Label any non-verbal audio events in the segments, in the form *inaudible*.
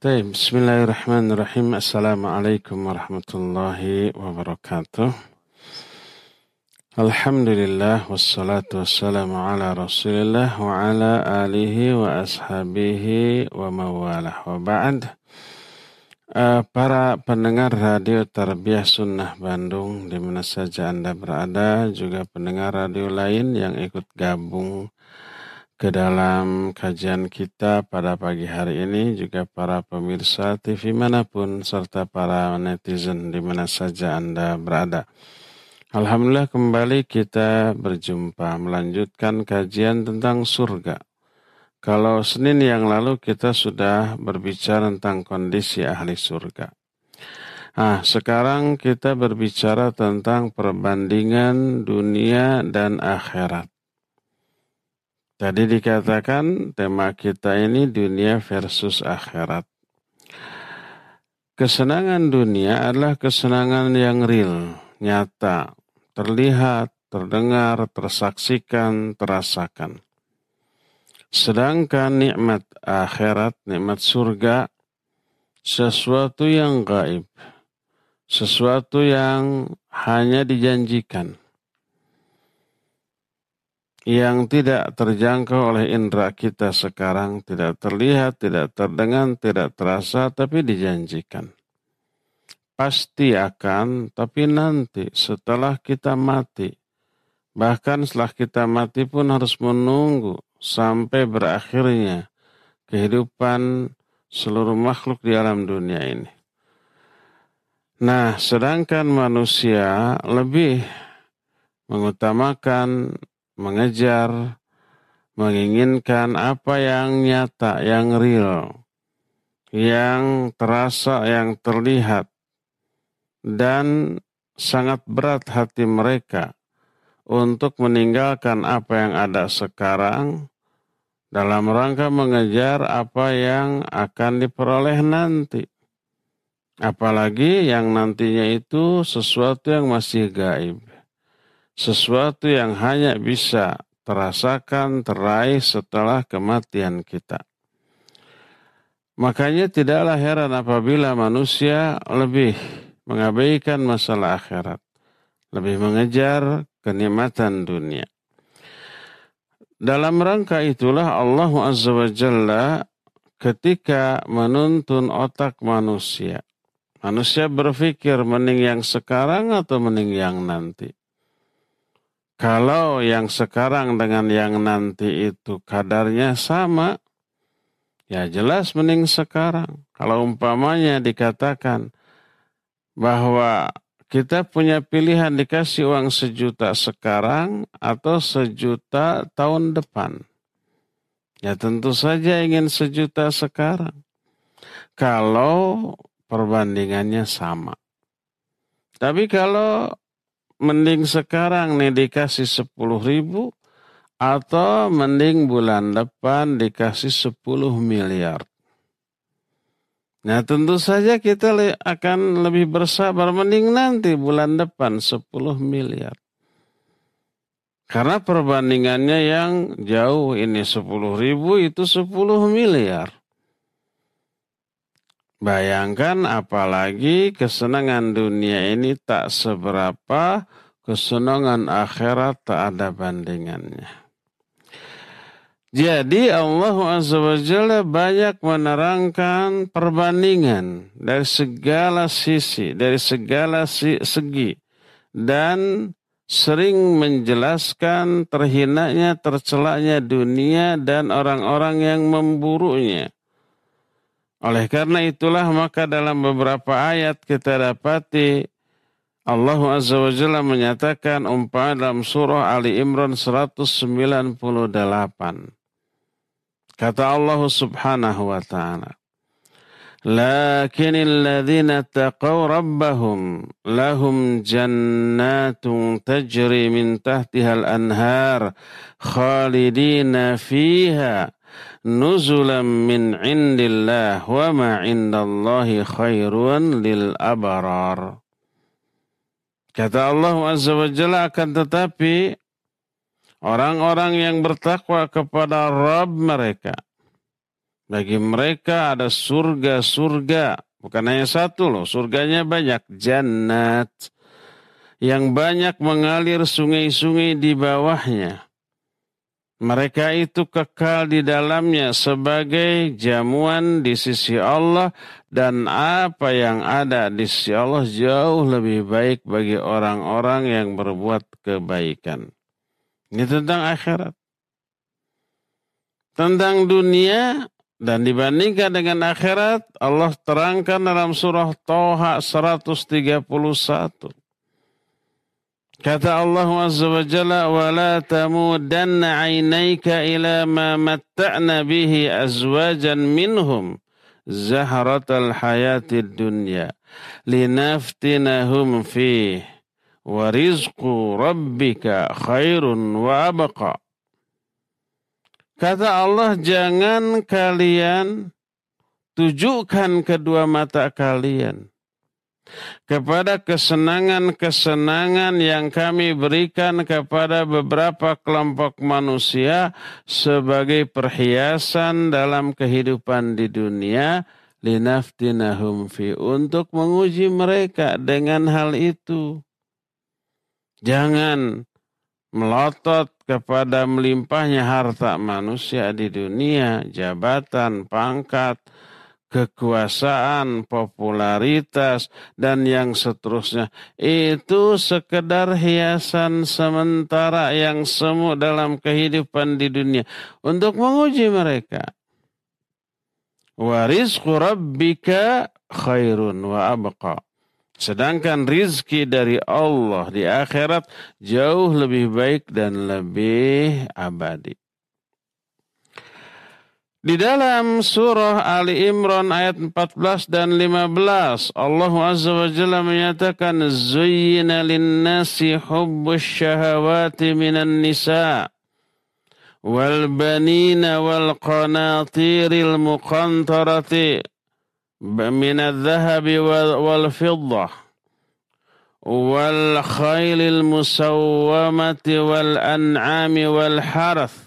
طيب بسم الله الرحمن الرحيم السلام عليكم ورحمة الله وبركاته الحمد لله والصلاة والسلام على رسول الله وعلى آله وأصحابه ومواله وبعد uh, Para pendengar radio Tarbiyah Sunnah Bandung di mana saja Anda berada, juga pendengar radio lain yang ikut gabung ke dalam kajian kita pada pagi hari ini juga para pemirsa TV mana pun serta para netizen di mana saja Anda berada. Alhamdulillah kembali kita berjumpa melanjutkan kajian tentang surga. Kalau Senin yang lalu kita sudah berbicara tentang kondisi ahli surga. Ah, sekarang kita berbicara tentang perbandingan dunia dan akhirat. Tadi dikatakan tema kita ini dunia versus akhirat. Kesenangan dunia adalah kesenangan yang real, nyata, terlihat, terdengar, tersaksikan, terasakan. Sedangkan nikmat akhirat, nikmat surga, sesuatu yang gaib, sesuatu yang hanya dijanjikan yang tidak terjangkau oleh indera kita sekarang, tidak terlihat, tidak terdengar, tidak terasa, tapi dijanjikan. Pasti akan, tapi nanti setelah kita mati, bahkan setelah kita mati pun harus menunggu sampai berakhirnya kehidupan seluruh makhluk di alam dunia ini. Nah, sedangkan manusia lebih mengutamakan mengejar, menginginkan apa yang nyata, yang real, yang terasa, yang terlihat, dan sangat berat hati mereka untuk meninggalkan apa yang ada sekarang dalam rangka mengejar apa yang akan diperoleh nanti. Apalagi yang nantinya itu sesuatu yang masih gaib sesuatu yang hanya bisa terasakan, teraih setelah kematian kita. Makanya tidaklah heran apabila manusia lebih mengabaikan masalah akhirat, lebih mengejar kenikmatan dunia. Dalam rangka itulah Allah Azza wa Jalla ketika menuntun otak manusia. Manusia berpikir mending yang sekarang atau mending yang nanti. Kalau yang sekarang dengan yang nanti itu kadarnya sama, ya jelas mending sekarang. Kalau umpamanya dikatakan bahwa kita punya pilihan dikasih uang sejuta sekarang atau sejuta tahun depan. Ya tentu saja ingin sejuta sekarang. Kalau perbandingannya sama. Tapi kalau mending sekarang nih dikasih sepuluh ribu atau mending bulan depan dikasih sepuluh miliar. Nah tentu saja kita akan lebih bersabar mending nanti bulan depan sepuluh miliar. Karena perbandingannya yang jauh ini sepuluh ribu itu sepuluh miliar. Bayangkan apalagi kesenangan dunia ini tak seberapa kesenangan akhirat tak ada bandingannya. Jadi Allah Azza wa banyak menerangkan perbandingan dari segala sisi, dari segala segi. Dan sering menjelaskan terhinanya, tercelaknya dunia dan orang-orang yang memburunya. Oleh karena itulah maka dalam beberapa ayat kita dapati Allah Azza wa Jalla menyatakan umpama dalam surah Ali Imran 198. Kata Allah Subhanahu wa taala لكن الذين اتقوا ربهم لهم جنات تجري من تحتها الأنهار خالدين فيها nuzulam min indillah wa ma indallahi khairun lil abarar. Kata Allah Azza wa Jalla akan tetapi orang-orang yang bertakwa kepada Rabb mereka Bagi mereka ada surga-surga. Bukan hanya satu loh, surganya banyak. Jannat. Yang banyak mengalir sungai-sungai di bawahnya. Mereka itu kekal di dalamnya sebagai jamuan di sisi Allah dan apa yang ada di sisi Allah jauh lebih baik bagi orang-orang yang berbuat kebaikan. Ini tentang akhirat. Tentang dunia dan dibandingkan dengan akhirat Allah terangkan dalam surah Toha 131. Kata Allah Azza wa Jalla, وَلَا تَمُودَنَّ عَيْنَيْكَ إِلَى مَا مَتَّعْنَ بِهِ أَزْوَاجًا مِّنْهُمْ زَهْرَةَ الْحَيَاةِ الدُّنْيَا لِنَفْتِنَهُمْ فِيهِ وَرِزْقُ رَبِّكَ خَيْرٌ وَأَبْقَى Kata Allah, jangan kalian tujukan kedua mata kalian kepada kesenangan-kesenangan yang kami berikan kepada beberapa kelompok manusia sebagai perhiasan dalam kehidupan di dunia linaftinahum fi untuk menguji mereka dengan hal itu. Jangan melotot kepada melimpahnya harta manusia di dunia, jabatan, pangkat, kekuasaan, popularitas, dan yang seterusnya. Itu sekedar hiasan sementara yang semu dalam kehidupan di dunia. Untuk menguji mereka. Warizku rabbika khairun wa abqa. Sedangkan rizki dari Allah di akhirat jauh lebih baik dan lebih abadi. Di dalam surah Ali Imran ayat 14 dan 15 Allah Azza wa Jalla menyatakan Zuyyina linnasi hubbus syahawati minan nisa' wal banina wal qanatiril muqantarati min adh-dhahabi wal fiddah wal khailil musawwamati wal an'ami wal harath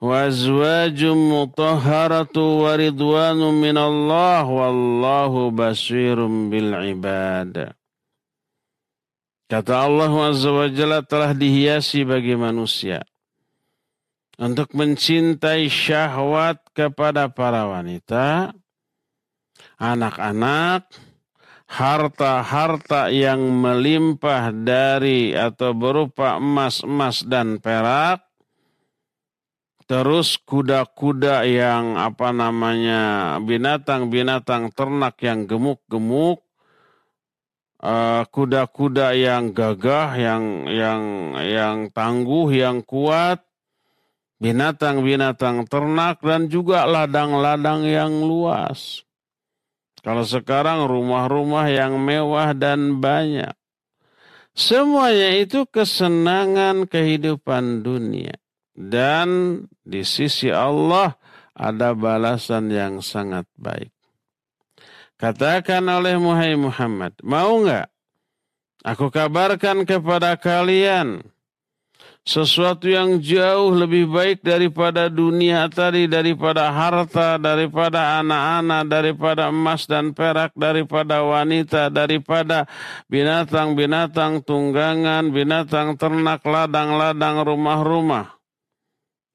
وأزواج مطهرة ورضوان من الله والله بصير بالعباد Kata Allah Azza wa Jalla telah dihiasi bagi manusia untuk mencintai syahwat kepada para wanita, anak-anak, harta-harta yang melimpah dari atau berupa emas-emas dan perak, terus kuda-kuda yang apa namanya binatang-binatang ternak yang gemuk-gemuk uh, kuda-kuda yang gagah yang yang yang tangguh yang kuat binatang-binatang ternak dan juga ladang-ladang yang luas. Kalau sekarang rumah-rumah yang mewah dan banyak. Semuanya itu kesenangan kehidupan dunia dan di sisi Allah ada balasan yang sangat baik. Katakan oleh Muhammad, mau nggak aku kabarkan kepada kalian sesuatu yang jauh lebih baik daripada dunia tadi, daripada harta, daripada anak-anak, daripada emas dan perak, daripada wanita, daripada binatang-binatang tunggangan, binatang ternak, ladang-ladang, rumah-rumah.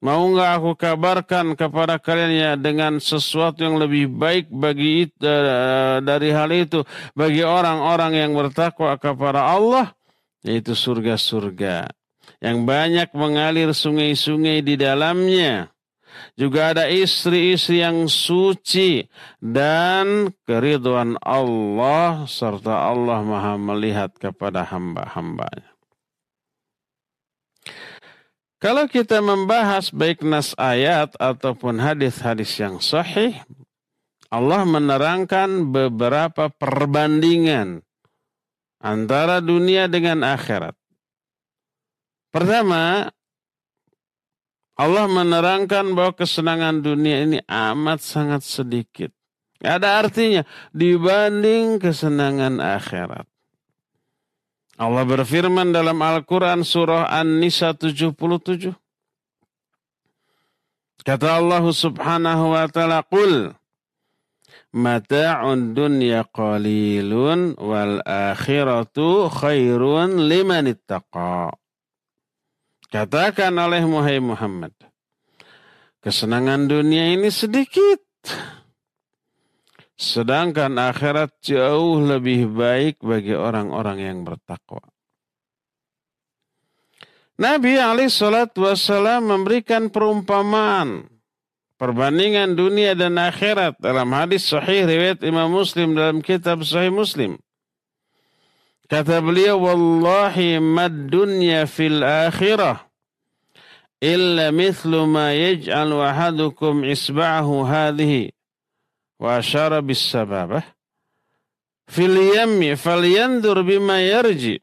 Mau nggak aku kabarkan kepada kalian ya dengan sesuatu yang lebih baik bagi uh, dari hal itu bagi orang-orang yang bertakwa kepada Allah yaitu surga-surga yang banyak mengalir sungai-sungai di dalamnya. Juga ada istri-istri yang suci dan keriduan Allah serta Allah Maha melihat kepada hamba-hambanya. Kalau kita membahas baik nas ayat ataupun hadis-hadis yang sahih, Allah menerangkan beberapa perbandingan antara dunia dengan akhirat. Pertama, Allah menerangkan bahwa kesenangan dunia ini amat sangat sedikit. Ada artinya dibanding kesenangan akhirat. Allah berfirman dalam Al-Quran surah An-Nisa 77. Kata Allah subhanahu wa ta'ala, Qul mata'un dunya qalilun wal akhiratu khairun liman ittaqa. Katakan oleh Muhammad, kesenangan dunia ini sedikit. Sedangkan akhirat jauh lebih baik bagi orang-orang yang bertakwa. Nabi Ali Shallallahu Wasallam memberikan perumpamaan perbandingan dunia dan akhirat dalam hadis sahih riwayat Imam Muslim dalam kitab Sahih Muslim. Kata beliau, Wallahi mad dunya fil akhirah illa mithlu ma yaj'al wahadukum isba'ahu hadhihi wa asyara bis sababah fil yammi falyandur bima yarji.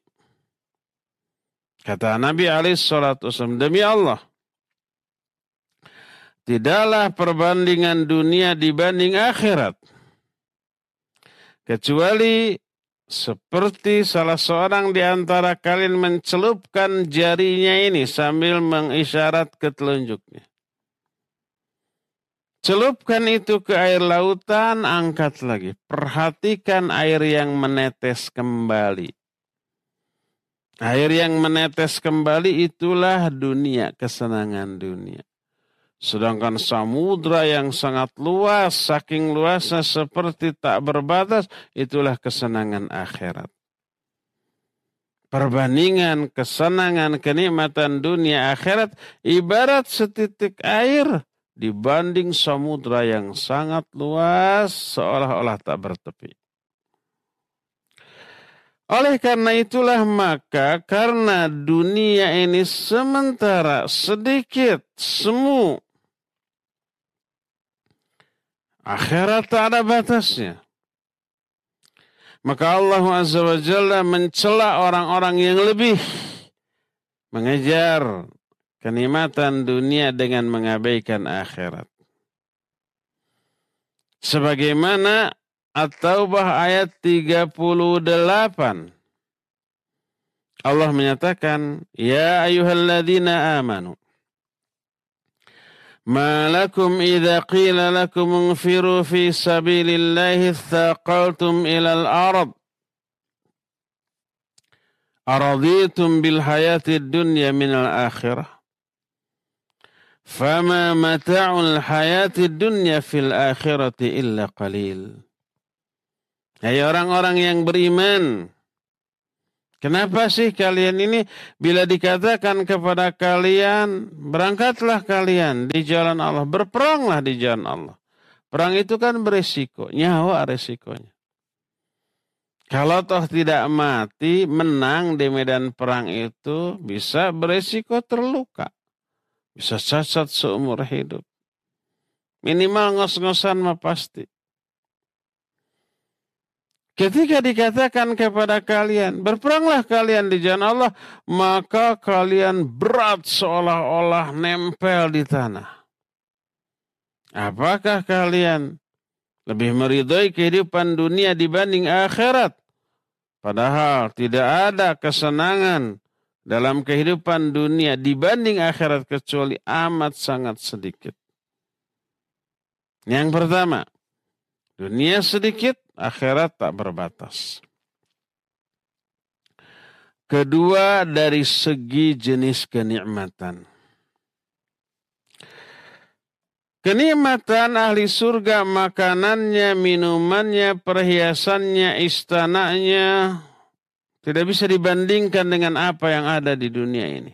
Kata Nabi alaihi salatu wasallam, demi Allah, tidaklah perbandingan dunia dibanding akhirat. Kecuali seperti salah seorang di antara kalian mencelupkan jarinya ini sambil mengisyarat ke telunjuknya. Celupkan itu ke air lautan, angkat lagi. Perhatikan air yang menetes kembali. Air yang menetes kembali itulah dunia, kesenangan dunia. Sedangkan samudra yang sangat luas, saking luasnya seperti tak berbatas, itulah kesenangan akhirat. Perbandingan kesenangan kenikmatan dunia akhirat ibarat setitik air dibanding samudra yang sangat luas seolah-olah tak bertepi. Oleh karena itulah maka karena dunia ini sementara sedikit semu Akhirat tak ada batasnya. Maka Allah Azza wa Jalla mencela orang-orang yang lebih mengejar kenikmatan dunia dengan mengabaikan akhirat. Sebagaimana At-Taubah ayat 38. Allah menyatakan, Ya ayuhalladzina amanu. ما لكم إذا قيل لكم انفروا في سبيل الله اثاقلتم إلى الأرض أرضيتم بالحياة الدنيا من الآخرة Fama mata'ul hayati dunya fil akhirati illa qalil. Hai orang-orang yang beriman. Kenapa sih kalian ini bila dikatakan kepada kalian berangkatlah kalian di jalan Allah, berperanglah di jalan Allah. Perang itu kan beresiko, nyawa resikonya. Kalau toh tidak mati, menang di medan perang itu bisa beresiko terluka. Bisa cacat seumur hidup. Minimal ngos-ngosan mah pasti. Ketika dikatakan kepada kalian, berperanglah kalian di jalan Allah, maka kalian berat seolah-olah nempel di tanah. Apakah kalian lebih meridhoi kehidupan dunia dibanding akhirat? Padahal tidak ada kesenangan dalam kehidupan dunia dibanding akhirat kecuali amat sangat sedikit. Yang pertama, dunia sedikit, akhirat tak berbatas. Kedua dari segi jenis kenikmatan. Kenikmatan ahli surga, makanannya, minumannya, perhiasannya, istananya, tidak bisa dibandingkan dengan apa yang ada di dunia ini.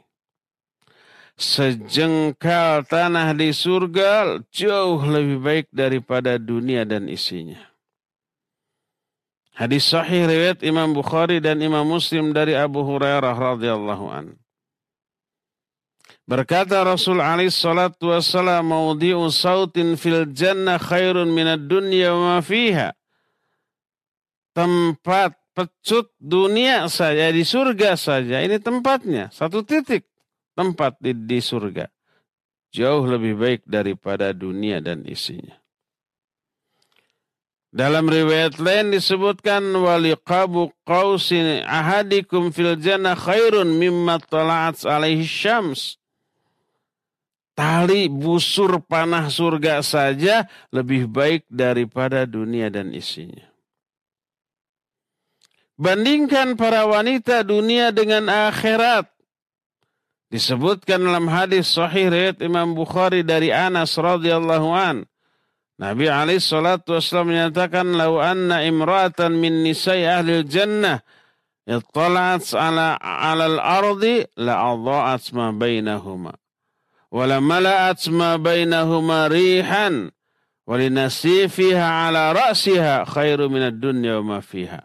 Sejengkal tanah di surga jauh lebih baik daripada dunia dan isinya. Hadis sahih riwayat Imam Bukhari dan Imam Muslim dari Abu Hurairah radhiyallahu an. Berkata Rasul alaihi salatu wassalam, "Maudi'u sautin fil jannah khairun minad dunya wa ma fiha." Tempat pecut dunia saja di surga saja ini tempatnya satu titik tempat di, di surga jauh lebih baik daripada dunia dan isinya. Dalam riwayat lain disebutkan waliqabu qausin ahadikum fil jannah khairun mimma tala'at alaihi syams tali busur panah surga saja lebih baik daripada dunia dan isinya. Bandingkan para wanita dunia dengan akhirat. Disebutkan dalam hadis sahih riwayat Imam Bukhari dari Anas radhiyallahu an. Nabi alaihi salatu wasallam menyatakan lau anna imra'atan min nisa'i ahli jannah ittala'at ala 'ala al-ardi la'adha'at ma bainahuma. wala mala'at ma bainahuma rihan walinasifiha ala ra'siha khairu minad dunya wa ma fiha.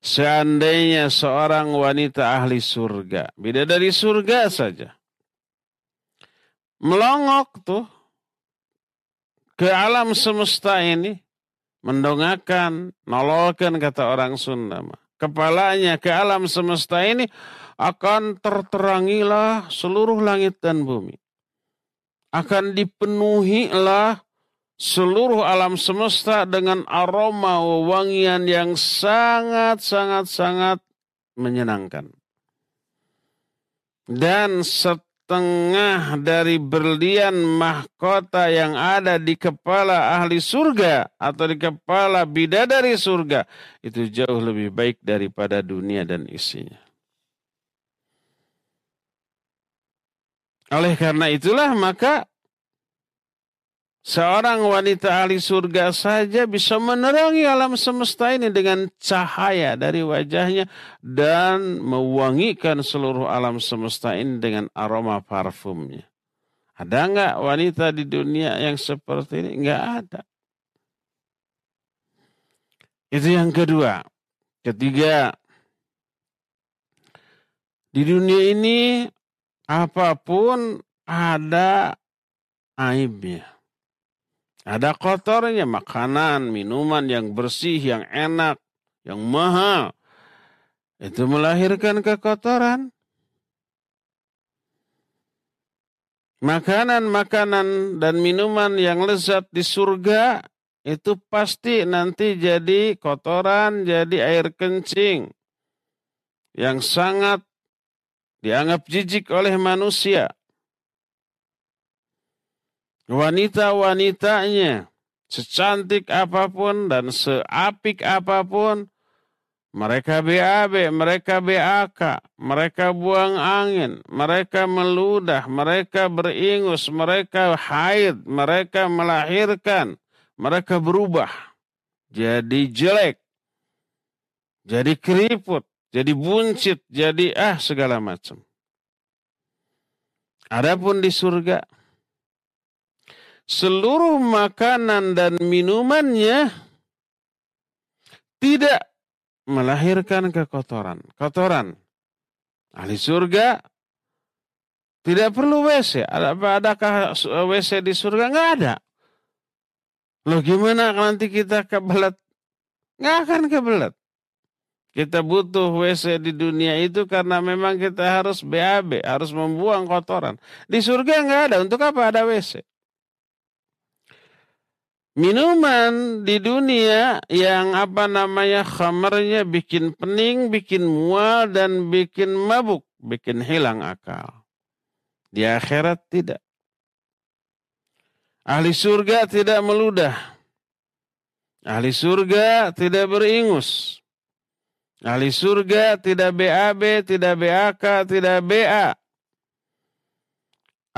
Seandainya seorang wanita ahli surga, beda dari surga saja. Melongok tuh ke alam semesta ini, mendongakan, nololkan kata orang Sunda. Kepalanya ke alam semesta ini, akan terterangilah seluruh langit dan bumi. Akan dipenuhilah seluruh alam semesta dengan aroma wangian yang sangat-sangat-sangat menyenangkan. Dan setengah dari berlian mahkota yang ada di kepala ahli surga atau di kepala bidadari surga itu jauh lebih baik daripada dunia dan isinya. Oleh karena itulah maka seorang wanita ahli surga saja bisa menerangi alam semesta ini dengan cahaya dari wajahnya dan mewangikan seluruh alam semesta ini dengan aroma parfumnya. Ada nggak wanita di dunia yang seperti ini? Nggak ada. Itu yang kedua. Ketiga, di dunia ini apa pun ada aibnya. Ada kotornya, makanan, minuman yang bersih, yang enak, yang mahal. Itu melahirkan kekotoran. Makanan-makanan dan minuman yang lezat di surga itu pasti nanti jadi kotoran, jadi air kencing yang sangat dianggap jijik oleh manusia. Wanita-wanitanya, secantik apa pun dan seapik apa pun, mereka BAB, mereka BAK, mereka buang angin, mereka meludah, mereka beringus, mereka haid, mereka melahirkan, mereka berubah. Jadi jelek, jadi keriput, jadi buncit, jadi ah segala macam. Adapun di surga, seluruh makanan dan minumannya tidak melahirkan kekotoran. Kotoran. Ahli surga tidak perlu WC. Adakah WC di surga? Nggak ada. Loh gimana nanti kita kebelet? Nggak akan kebelet. Kita butuh WC di dunia itu karena memang kita harus BAB, harus membuang kotoran. Di surga nggak ada, untuk apa ada WC? Minuman di dunia yang apa namanya khamarnya bikin pening, bikin mual, dan bikin mabuk, bikin hilang akal. Di akhirat tidak. Ahli surga tidak meludah. Ahli surga tidak beringus. Ahli surga tidak BAB, tidak BAK, tidak BA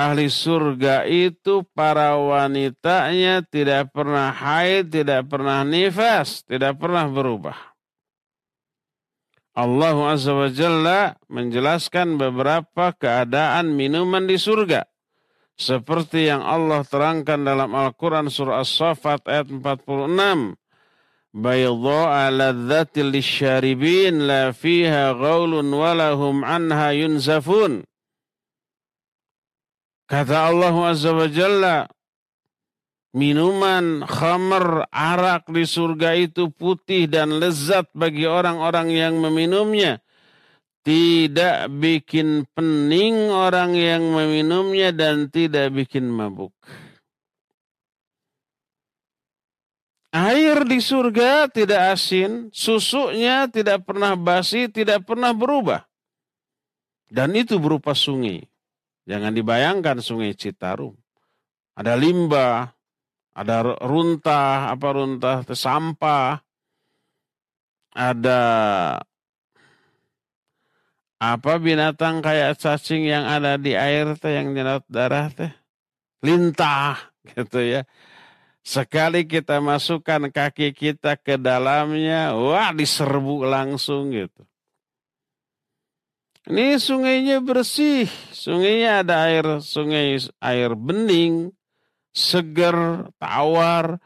Ahli surga itu para wanitanya tidak pernah haid, tidak pernah nifas, tidak pernah berubah. Allah Azza wa Jalla menjelaskan beberapa keadaan minuman di surga. Seperti yang Allah terangkan dalam Al-Quran surah As-Safat ayat 46. بيضاء لذة للشاربين لا فيها غول ولا هم عنها ينزفون Kata Allah Azza wa Jalla, minuman khamr arak di surga itu putih dan lezat bagi orang-orang yang meminumnya. Tidak bikin pening orang yang meminumnya dan tidak bikin mabuk. Air di surga tidak asin, susunya tidak pernah basi, tidak pernah berubah. Dan itu berupa sungai. Jangan dibayangkan sungai Citarum. Ada limbah, ada runtah, apa runtah, sampah, ada apa binatang kayak cacing yang ada di air teh yang nyerot darah teh? Lintah *laughs* gitu ya. Sekali kita masukkan kaki kita ke dalamnya wah diserbu langsung gitu ini sungainya bersih, sungainya ada air, sungai air bening, seger, tawar,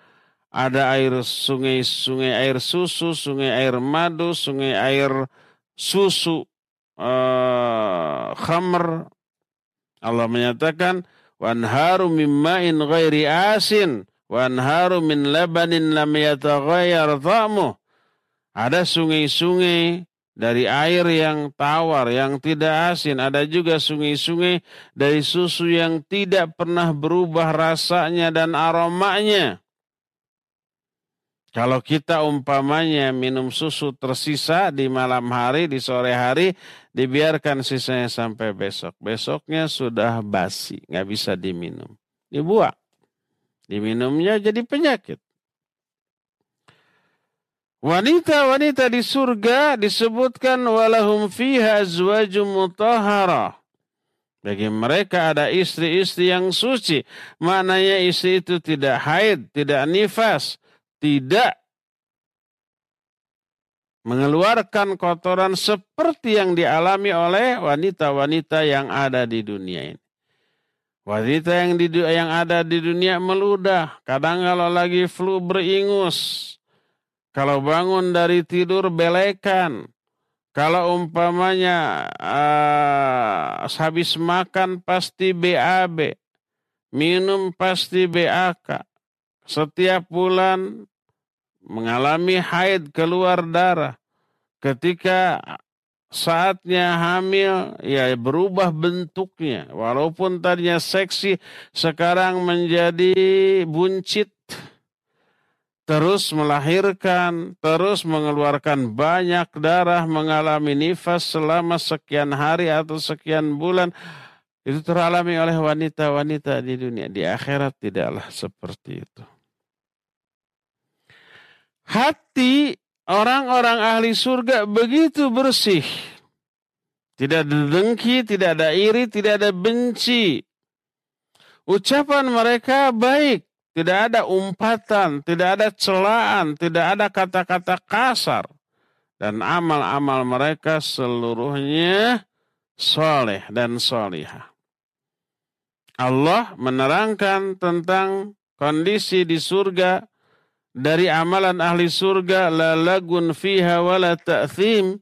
ada air sungai sungai air susu, sungai air madu, sungai air susu uh, khamr. Allah menyatakan wanharu mimma'in ghairi asin wanharu min labanin lam yataghayyar ta'muh. Ada sungai-sungai dari air yang tawar, yang tidak asin. Ada juga sungai-sungai dari susu yang tidak pernah berubah rasanya dan aromanya. Kalau kita umpamanya minum susu tersisa di malam hari, di sore hari, dibiarkan sisanya sampai besok. Besoknya sudah basi, nggak bisa diminum. Dibuang. Diminumnya jadi penyakit. Wanita-wanita di surga disebutkan walahum fiha azwajum mutahharah. Bagi mereka ada istri-istri yang suci. Maknanya istri itu tidak haid, tidak nifas, tidak mengeluarkan kotoran seperti yang dialami oleh wanita-wanita yang ada di dunia ini. Wanita yang di yang ada di dunia meludah, kadang kalau lagi flu beringus, kalau bangun dari tidur belekan. Kalau umpamanya uh, habis makan pasti BAB. Minum pasti BAK. Setiap bulan mengalami haid keluar darah. Ketika saatnya hamil ya berubah bentuknya walaupun tadinya seksi sekarang menjadi buncit terus melahirkan, terus mengeluarkan banyak darah, mengalami nifas selama sekian hari atau sekian bulan. Itu teralami oleh wanita-wanita di dunia. Di akhirat tidaklah seperti itu. Hati orang-orang ahli surga begitu bersih. Tidak ada dengki, tidak ada iri, tidak ada benci. Ucapan mereka baik. Tidak ada umpatan, tidak ada celaan, tidak ada kata-kata kasar. Dan amal-amal mereka seluruhnya soleh dan solihah. Allah menerangkan tentang kondisi di surga dari amalan ahli surga la lagun fiha wala ta'thim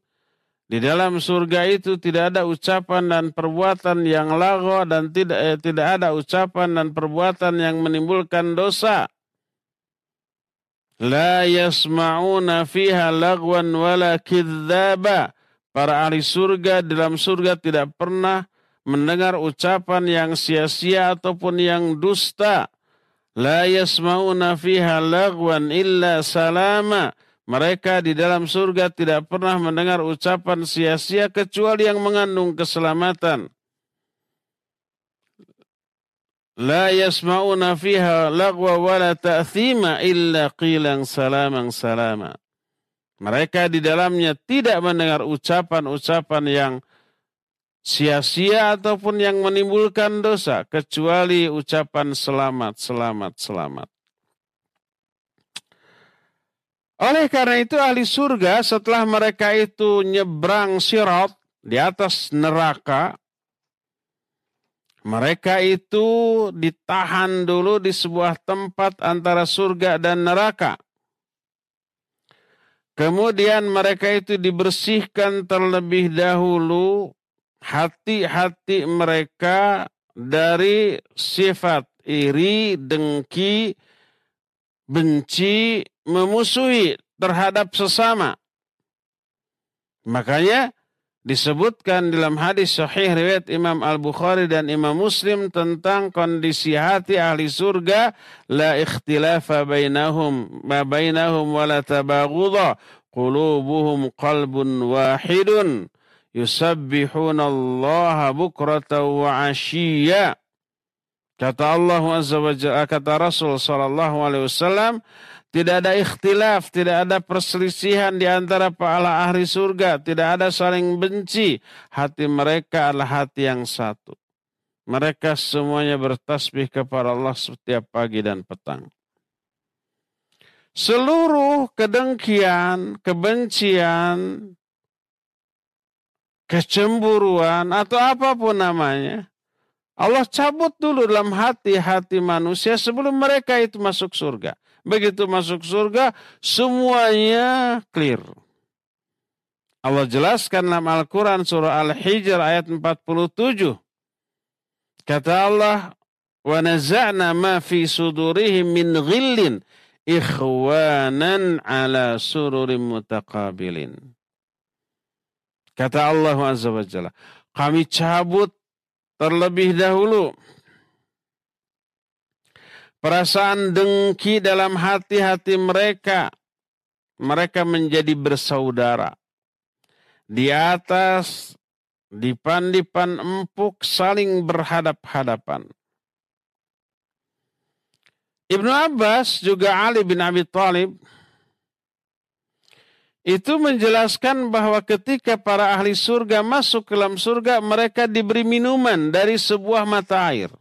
di dalam surga itu tidak ada ucapan dan perbuatan yang lago dan tidak eh, tidak ada ucapan dan perbuatan yang menimbulkan dosa. La yasma'una fiha lagwan wala kidzaba. Para ahli surga dalam surga tidak pernah mendengar ucapan yang sia-sia ataupun yang dusta. La yasma'una fiha lagwan illa salama mereka di dalam surga tidak pernah mendengar ucapan sia-sia kecuali yang mengandung keselamatan. La yasma'una fiha lagwa wala ta'thima illa qilang salamang salama. Mereka di dalamnya tidak mendengar ucapan-ucapan yang sia-sia ataupun yang menimbulkan dosa kecuali ucapan selamat, selamat, selamat. Oleh karena itu ahli surga setelah mereka itu nyebrang sirat di atas neraka, mereka itu ditahan dulu di sebuah tempat antara surga dan neraka. Kemudian mereka itu dibersihkan terlebih dahulu hati-hati mereka dari sifat iri, dengki, benci, memusuhi terhadap sesama. Makanya disebutkan dalam hadis sahih riwayat Imam Al-Bukhari dan Imam Muslim tentang kondisi hati ahli surga la ikhtilafa bainahum ma bainahum wa la tabaghudha qulubuhum qalbun wahidun yusabbihuna Allah bukratan wa ashiyya kata Allah azza wa jalla kata Rasul sallallahu alaihi wasallam tidak ada ikhtilaf, tidak ada perselisihan di antara para ahli surga, tidak ada saling benci. Hati mereka adalah hati yang satu. Mereka semuanya bertasbih kepada Allah setiap pagi dan petang. Seluruh kedengkian, kebencian, kecemburuan atau apa pun namanya, Allah cabut dulu dalam hati-hati manusia sebelum mereka itu masuk surga. Begitu masuk surga, semuanya clear. Allah jelaskan dalam Al-Quran surah Al-Hijr ayat 47. Kata Allah, وَنَزَعْنَا مَا فِي صُدُورِهِمْ مِنْ غِلٍّ إِخْوَانًا عَلَى سُرُرٍ مُتَقَابِلٍ Kata Allah Azza wa Jalla, kami cabut terlebih dahulu perasaan dengki dalam hati-hati mereka. Mereka menjadi bersaudara. Di atas dipan-dipan empuk saling berhadap-hadapan. Ibnu Abbas juga Ali bin Abi Thalib itu menjelaskan bahwa ketika para ahli surga masuk ke dalam surga mereka diberi minuman dari sebuah mata air.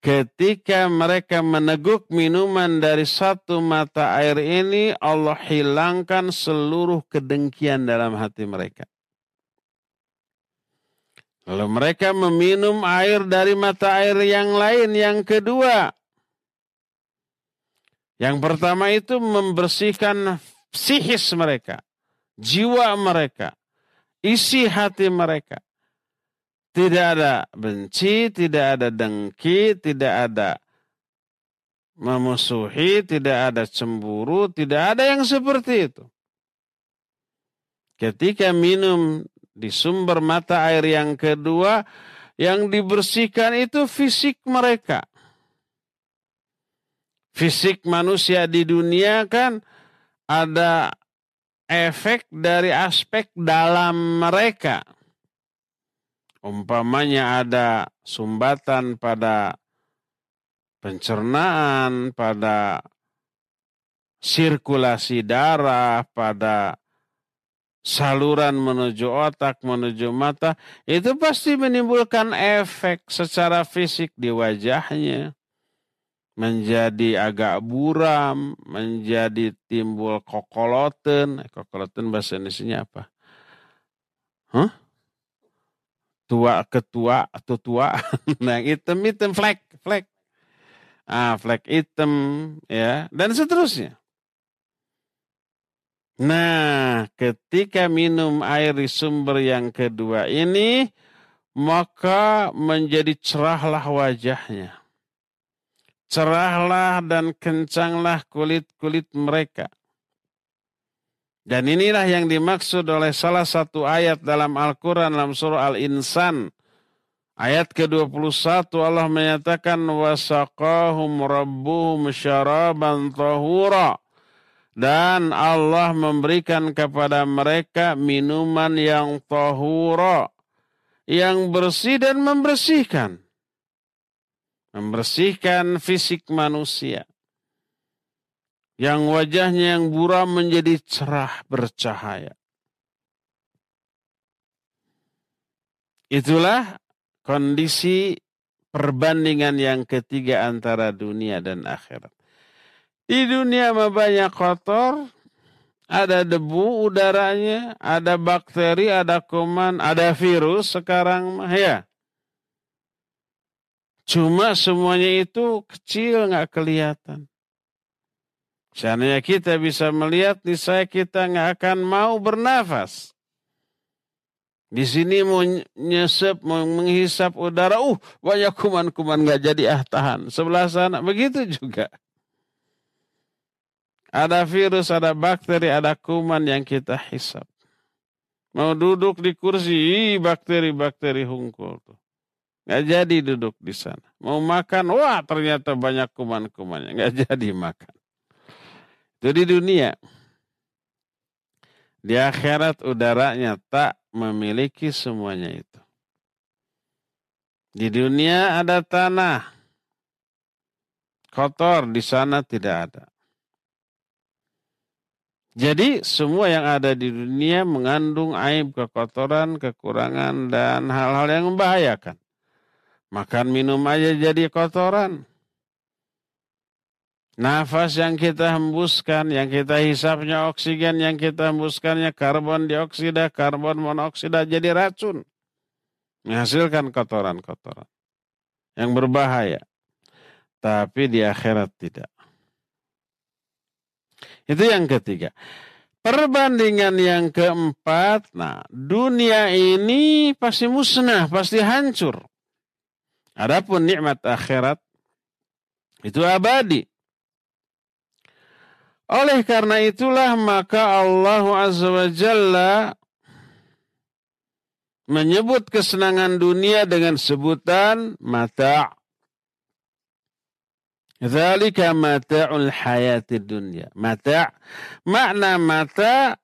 Ketika mereka meneguk minuman dari satu mata air ini, Allah hilangkan seluruh kedengkian dalam hati mereka. Lalu mereka meminum air dari mata air yang lain, yang kedua. Yang pertama itu membersihkan psikis mereka, jiwa mereka, isi hati mereka. Tidak ada benci, tidak ada dengki, tidak ada memusuhi, tidak ada cemburu, tidak ada yang seperti itu. Ketika minum di sumber mata air yang kedua, yang dibersihkan itu fisik mereka. Fisik manusia di dunia kan ada efek dari aspek dalam mereka umpamanya ada sumbatan pada pencernaan, pada sirkulasi darah, pada saluran menuju otak, menuju mata, itu pasti menimbulkan efek secara fisik di wajahnya. Menjadi agak buram, menjadi timbul kokoloten. Kokoloten bahasa Indonesia apa? Hah? tua ketua atau tua *laughs* nah hitam flag flag ah flag hitam ya dan seterusnya nah ketika minum air di sumber yang kedua ini maka menjadi cerahlah wajahnya cerahlah dan kencanglah kulit-kulit mereka. Dan inilah yang dimaksud oleh salah satu ayat dalam Al-Quran dalam surah Al-Insan. Ayat ke-21 Allah menyatakan wasaqahum rabbuhum syaraban tahura. Dan Allah memberikan kepada mereka minuman yang tahura yang bersih dan membersihkan membersihkan fisik manusia yang wajahnya yang buram menjadi cerah bercahaya. Itulah kondisi perbandingan yang ketiga antara dunia dan akhirat. Di dunia banyak kotor, ada debu udaranya, ada bakteri, ada kuman, ada virus sekarang mah ya. Cuma semuanya itu kecil nggak kelihatan. Seandainya kita bisa melihat, niscaya kita nggak akan mau bernafas. Di sini mau nyesep, mau menghisap udara, uh banyak kuman-kuman nggak jadi ah tahan. Sebelah sana begitu juga. Ada virus, ada bakteri, ada kuman yang kita hisap. Mau duduk di kursi, bakteri-bakteri hungkul tuh. Nggak jadi duduk di sana. Mau makan, wah ternyata banyak kuman-kumannya. Nggak *laughs* jadi makan. Itu di dunia. Di akhirat udaranya tak memiliki semuanya itu. Di dunia ada tanah. Kotor, di sana tidak ada. Jadi semua yang ada di dunia mengandung aib, kekotoran, kekurangan, dan hal-hal yang membahayakan. Makan minum aja jadi kotoran. Nafas yang kita hembuskan, yang kita hisapnya oksigen, yang kita hembuskannya karbon dioksida, karbon monoksida jadi racun. Menghasilkan kotoran-kotoran yang berbahaya. Tapi di akhirat tidak. Itu yang ketiga. Perbandingan yang keempat, nah dunia ini pasti musnah, pasti hancur. Adapun nikmat akhirat itu abadi. Oleh karena itulah maka Allah Azza wa Jalla menyebut kesenangan dunia dengan sebutan mata' Zalika mata'ul hayati dunia. Mata' makna mata'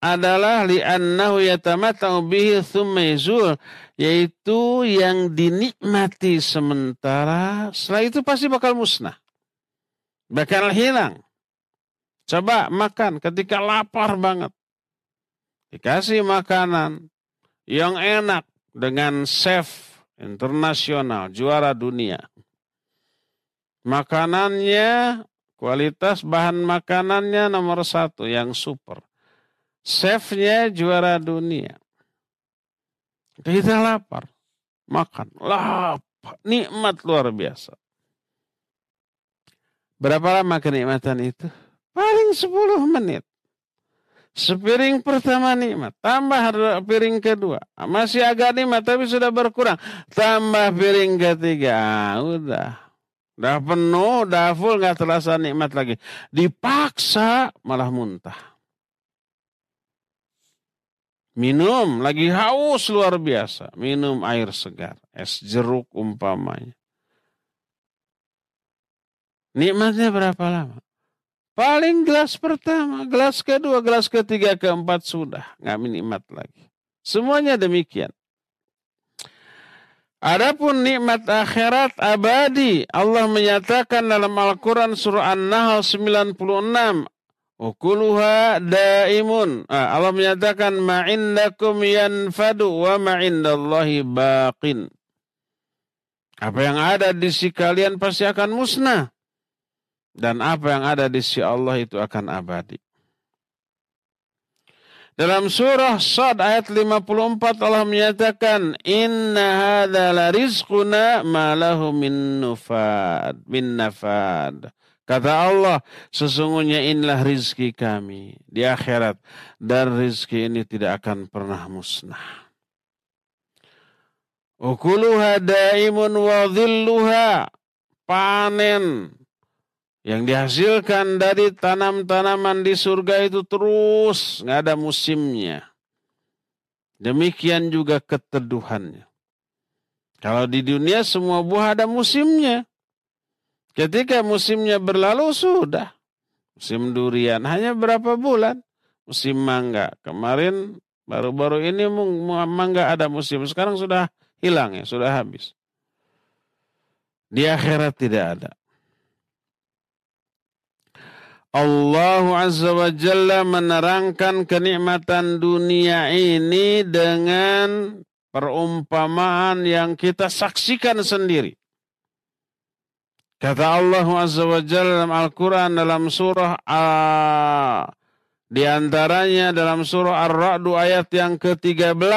adalah li'annahu yatamata'u bihi thumma yazul. Yaitu yang dinikmati sementara. Setelah itu pasti bakal musnah. Bakal hilang. Coba makan ketika lapar banget. Dikasih makanan yang enak dengan chef internasional, juara dunia. Makanannya, kualitas bahan makanannya nomor satu, yang super. Chefnya juara dunia. Kita lapar, makan, lapar, nikmat luar biasa. Berapa lama kenikmatan itu? Paling 10 menit. Sepiring pertama nikmat, tambah piring kedua. Masih agak nikmat tapi sudah berkurang. Tambah piring ketiga, ah, udah Udah penuh, udah full, nggak terasa nikmat lagi. Dipaksa malah muntah. Minum, lagi haus luar biasa. Minum air segar, es jeruk umpamanya. Nikmatnya berapa lama? Paling gelas pertama, gelas kedua, gelas ketiga, keempat sudah. Nggak nikmat lagi. Semuanya demikian. Adapun nikmat akhirat abadi, Allah menyatakan dalam Al-Quran surah An-Nahl 96, Ukuluha daimun. Ah, Allah menyatakan ma'indakum yanfadu wa ma'indallahi baqin. Apa yang ada di si kalian pasti akan musnah. Dan apa yang ada di si Allah itu akan abadi. Dalam surah Sad ayat 54 Allah menyatakan inna hadza la rizquna ma lahu min nufad min nafad. Kata Allah, sesungguhnya inilah rizki kami di akhirat dan rizki ini tidak akan pernah musnah. Ukuluha daimun wa dhilluha. Panen yang dihasilkan dari tanam-tanaman di surga itu terus nggak ada musimnya. Demikian juga keteduhannya. Kalau di dunia semua buah ada musimnya. Ketika musimnya berlalu sudah. Musim durian hanya berapa bulan. Musim mangga. Kemarin baru-baru ini mangga ada musim. Sekarang sudah hilang ya, sudah habis. Di akhirat tidak ada. Allah Azza wa Jalla menerangkan kenikmatan dunia ini dengan perumpamaan yang kita saksikan sendiri. Kata Allah Azza wa Jalla dalam Al-Quran dalam surah uh, di antaranya dalam surah Ar-Ra'du ayat yang ke-13.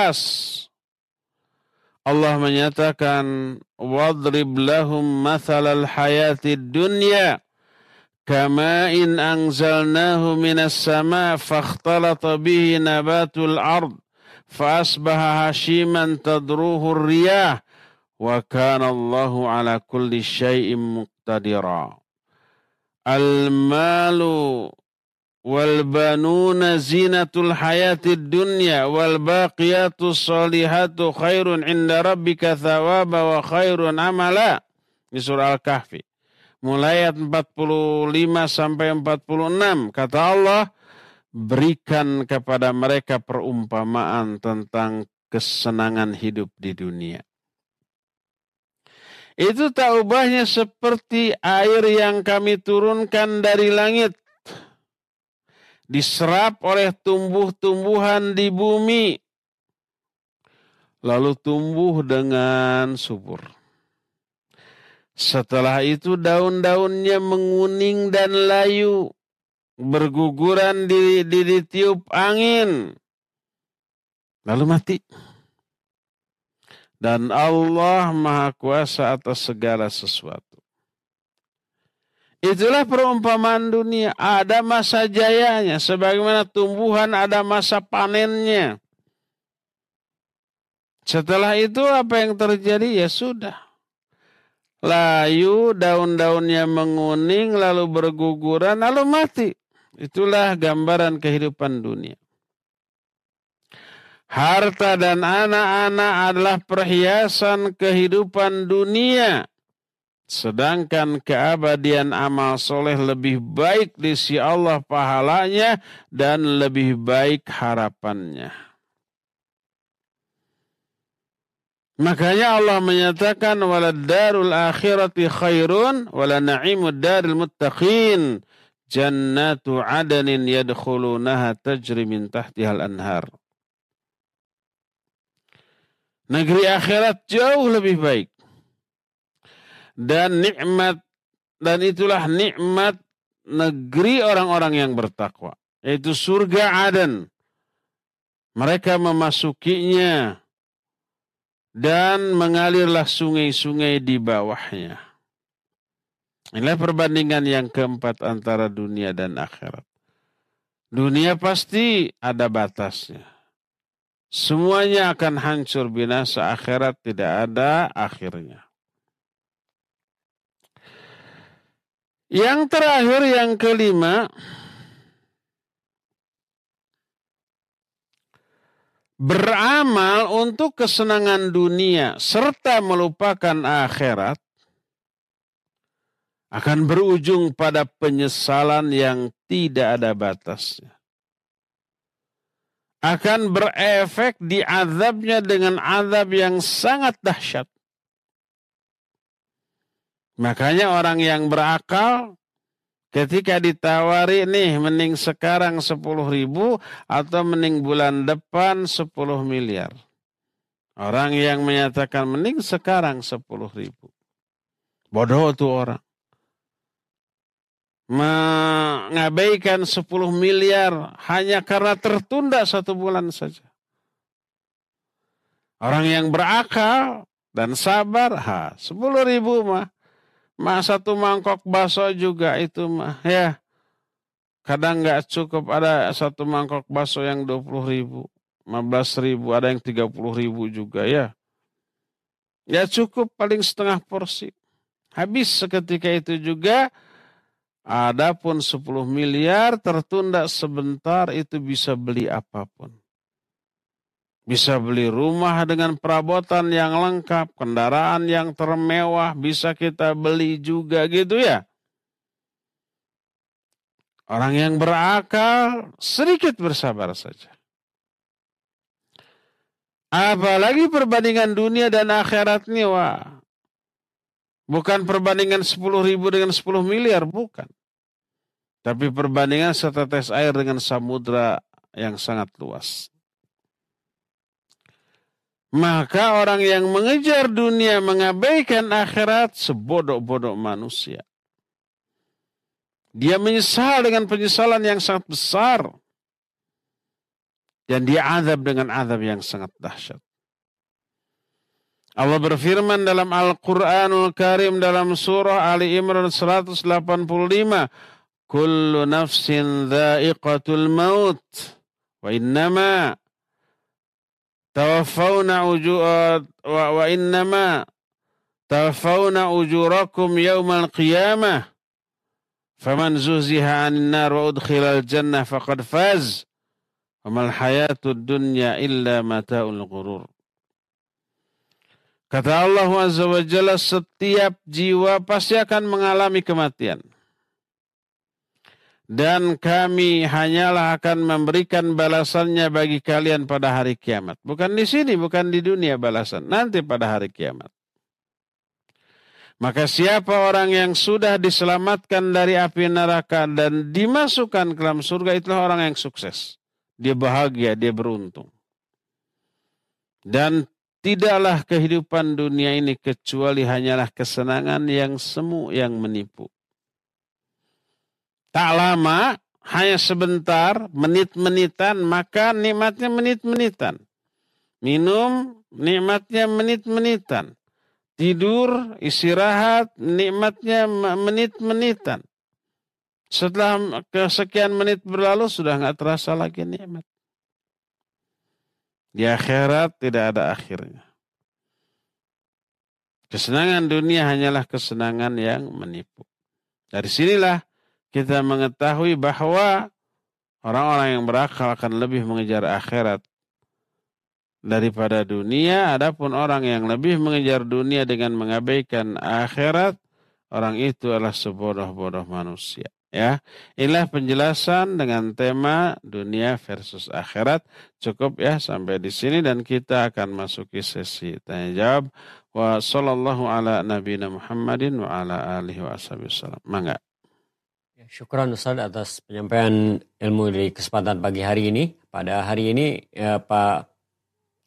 Allah menyatakan wadrib lahum mathalal hayatid dunya كماء أنزلناه من السماء فاختلط به نبات الأرض فأصبح هشيما تدروه الرياح وكان الله على كل شيء مقتدرا المال والبنون زينة الحياة الدنيا والباقيات الصالحات خير عند ربك ثوابا وخير عملا di surah Al-Kahfi. Mulai ayat 45 sampai 46 kata Allah berikan kepada mereka perumpamaan tentang kesenangan hidup di dunia. Itu tak ubahnya seperti air yang kami turunkan dari langit diserap oleh tumbuh-tumbuhan di bumi, lalu tumbuh dengan subur. Setelah itu daun-daunnya menguning dan layu, berguguran di, di, di tiup angin, lalu mati. Dan Allah Maha Kuasa atas segala sesuatu. Itulah perumpamaan dunia. Ada masa jayanya. Sebagaimana tumbuhan ada masa panennya. Setelah itu apa yang terjadi? Ya sudah. Layu, daun-daunnya menguning, lalu berguguran, lalu mati. Itulah gambaran kehidupan dunia. Harta dan anak-anak adalah perhiasan kehidupan dunia. Sedangkan keabadian amal soleh lebih baik di si Allah pahalanya dan lebih baik harapannya. Makanya Allah menyatakan wala darul akhirati khairun wala na'imud daril muttaqin jannatu adanin yadkhulunaha tajri min tahtihal anhar. Negeri akhirat jauh lebih baik. Dan nikmat dan itulah nikmat negeri orang-orang yang bertakwa. Yaitu surga Aden. Mereka memasukinya dan mengalirlah sungai-sungai di bawahnya. Inilah perbandingan yang keempat antara dunia dan akhirat. Dunia pasti ada batasnya semuanya akan hancur binasa akhirat tidak ada akhirnya Yang terakhir yang kelima beramal untuk kesenangan dunia serta melupakan akhirat akan berujung pada penyesalan yang tidak ada batasnya. Akan berefek di azabnya dengan azab yang sangat dahsyat. Makanya orang yang berakal ketika ditawari nih mending sekarang 10 ribu atau mending bulan depan 10 miliar. Orang yang menyatakan mending sekarang 10 ribu. Bodoh tuh orang. Mengabaikan 10 miliar hanya karena tertunda satu bulan saja. Orang yang berakal dan sabar, ha, 10 ribu mah Mah satu mangkok bakso juga itu mah ya. Kadang nggak cukup ada satu mangkok bakso yang dua puluh ribu, belas ribu, ada yang tiga puluh ribu juga ya. Ya cukup paling setengah porsi. Habis seketika itu juga Adapun 10 miliar tertunda sebentar itu bisa beli apa pun. Bisa beli rumah dengan perabotan yang lengkap, kendaraan yang termewah, bisa kita beli juga gitu ya. Orang yang berakal sedikit bersabar saja. Apalagi perbandingan dunia dan akhirat ini, wah. Bukan perbandingan 10 ribu dengan 10 miliar, bukan. Tapi perbandingan setetes air dengan samudra yang sangat luas. Maka orang yang mengejar dunia mengabaikan akhirat sebodoh-bodoh manusia. Dia menyesal dengan penyesalan yang sangat besar. Dan dia azab dengan azab yang sangat dahsyat. Allah berfirman dalam Al-Quranul Karim dalam surah Ali Imran 185. Kullu nafsin dha'iqatul maut. Wa innama tawaffawna ujur wa, wa innama tawaffawna ujurakum yawmal qiyamah faman zuhziha 'anil nar wa udkhilal jannah faqad faz wa mal hayatud dunya illa mata'ul ghurur Kata Allah Azza wa Jalla, setiap jiwa pasti akan mengalami kematian. Dan kami hanyalah akan memberikan balasannya bagi kalian pada hari kiamat. Bukan di sini, bukan di dunia balasan. Nanti pada hari kiamat. Maka siapa orang yang sudah diselamatkan dari api neraka dan dimasukkan ke dalam surga itulah orang yang sukses. Dia bahagia, dia beruntung. Dan Tidaklah kehidupan dunia ini kecuali hanyalah kesenangan yang semu yang menipu. Tak lama, hanya sebentar, menit-menitan, maka nikmatnya menit-menitan. Minum, nikmatnya menit-menitan. Tidur, istirahat, nikmatnya menit-menitan. Setelah kesekian menit berlalu, sudah nggak terasa lagi nikmat. Di akhirat tidak ada akhirnya. Kesenangan dunia hanyalah kesenangan yang menipu. Dari sinilah kita mengetahui bahwa orang-orang yang berakal akan lebih mengejar akhirat daripada dunia. Adapun orang yang lebih mengejar dunia dengan mengabaikan akhirat, orang itu adalah sebodoh-bodoh manusia. Ya, inilah penjelasan dengan tema dunia versus akhirat. Cukup ya sampai di sini dan kita akan masuki sesi tanya jawab. Wa sallallahu ala nabiyina Muhammadin wa ala alihi wa wasallam. Mangga. Ya, syukran Ustaz atas penyampaian ilmu di kesempatan pagi hari ini. Pada hari ini ya, Pak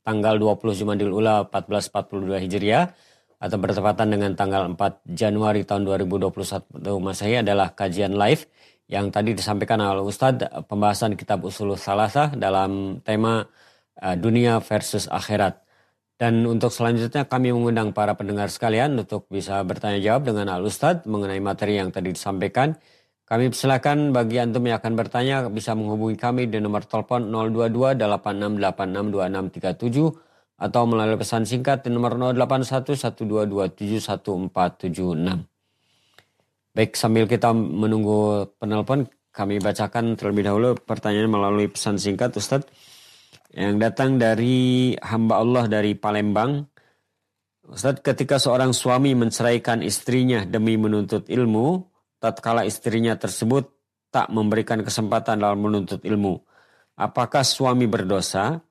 tanggal 20 Jumadil Ula 1442 Hijriah atau bertepatan dengan tanggal 4 Januari tahun 2021 Masehi adalah kajian live yang tadi disampaikan oleh Ustadz pembahasan kitab Usul Salasah dalam tema uh, dunia versus akhirat. Dan untuk selanjutnya kami mengundang para pendengar sekalian untuk bisa bertanya jawab dengan Al Ustadz mengenai materi yang tadi disampaikan. Kami persilakan bagi antum yang akan bertanya bisa menghubungi kami di nomor telepon 022 86862637 atau melalui pesan singkat di nomor 0811227146. Baik, sambil kita menunggu penelpon, kami bacakan terlebih dahulu pertanyaan melalui pesan singkat Ustadz yang datang dari hamba Allah dari Palembang. Ustadz, ketika seorang suami menceraikan istrinya demi menuntut ilmu, tatkala istrinya tersebut tak memberikan kesempatan dalam menuntut ilmu, apakah suami berdosa?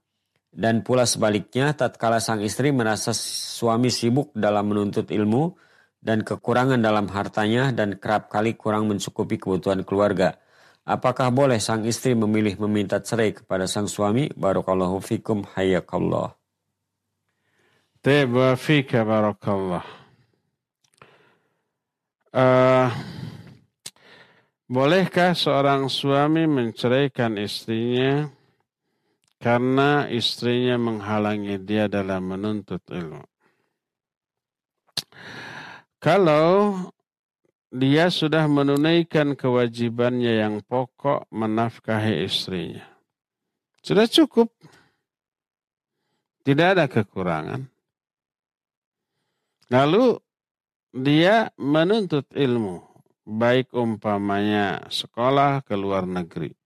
Dan pula sebaliknya, tatkala sang istri merasa suami sibuk dalam menuntut ilmu dan kekurangan dalam hartanya dan kerap kali kurang mencukupi kebutuhan keluarga. Apakah boleh sang istri memilih meminta cerai kepada sang suami? Barakallahu fikum hayakallah. Tiba fika barakallah. Uh, bolehkah seorang suami menceraikan istrinya karena istrinya menghalangi dia dalam menuntut ilmu. Kalau dia sudah menunaikan kewajibannya yang pokok menafkahi istrinya. Sudah cukup. Tidak ada kekurangan. Lalu dia menuntut ilmu. Baik umpamanya sekolah ke luar negeri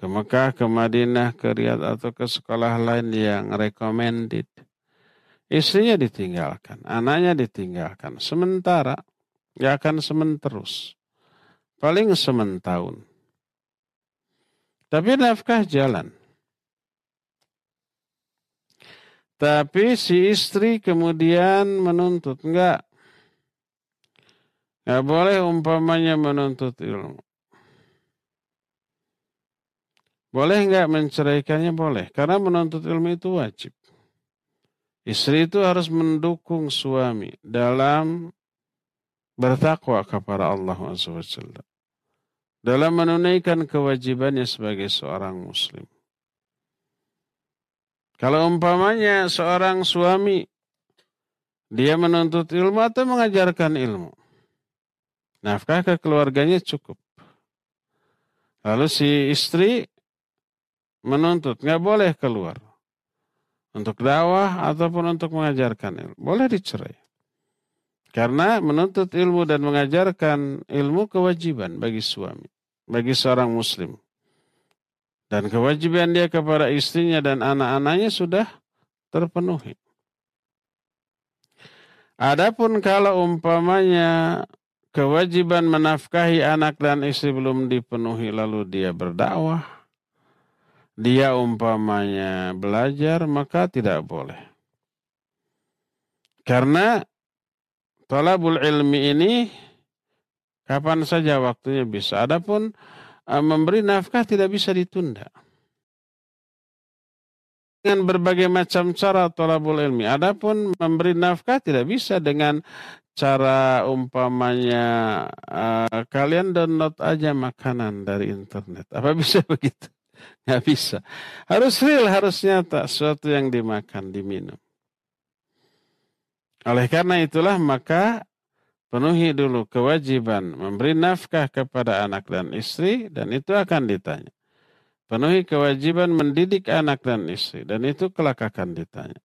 ke Mekah, ke Madinah, ke Riyadh atau ke sekolah lain yang recommended. Istrinya ditinggalkan, anaknya ditinggalkan. Sementara, ya akan sementerus. Paling sementahun. Tapi nafkah jalan. Tapi si istri kemudian menuntut. Enggak. Enggak boleh umpamanya menuntut ilmu. Boleh nggak menceraikannya? Boleh. Karena menuntut ilmu itu wajib. Istri itu harus mendukung suami dalam bertakwa kepada Allah SWT. Dalam menunaikan kewajibannya sebagai seorang muslim. Kalau umpamanya seorang suami, dia menuntut ilmu atau mengajarkan ilmu. Nafkah ke keluarganya cukup. Lalu si istri menuntut, nggak boleh keluar. untuk dakwah ataupun untuk mengajarkan ilmu. Boleh dicerai. Karena menuntut ilmu dan mengajarkan ilmu kewajiban bagi suami, bagi seorang muslim. Dan kewajiban dia kepada istrinya dan anak-anaknya sudah terpenuhi. Adapun kalau umpamanya kewajiban menafkahi anak dan istri belum dipenuhi lalu dia berdakwah, dia umpamanya belajar maka tidak boleh. Karena Talabul ilmi ini kapan saja waktunya bisa. Adapun uh, memberi nafkah tidak bisa ditunda. Dengan berbagai macam cara talabul ilmi. Adapun memberi nafkah tidak bisa dengan cara umpamanya uh, kalian download aja makanan dari internet. Apa bisa *laughs* begitu? *laughs* Nggak bisa. Harus real, harus nyata. Sesuatu yang dimakan, diminum. Oleh karena itulah maka penuhi dulu kewajiban memberi nafkah kepada anak dan istri dan itu akan ditanya. Penuhi kewajiban mendidik anak dan istri dan itu kelak akan ditanya.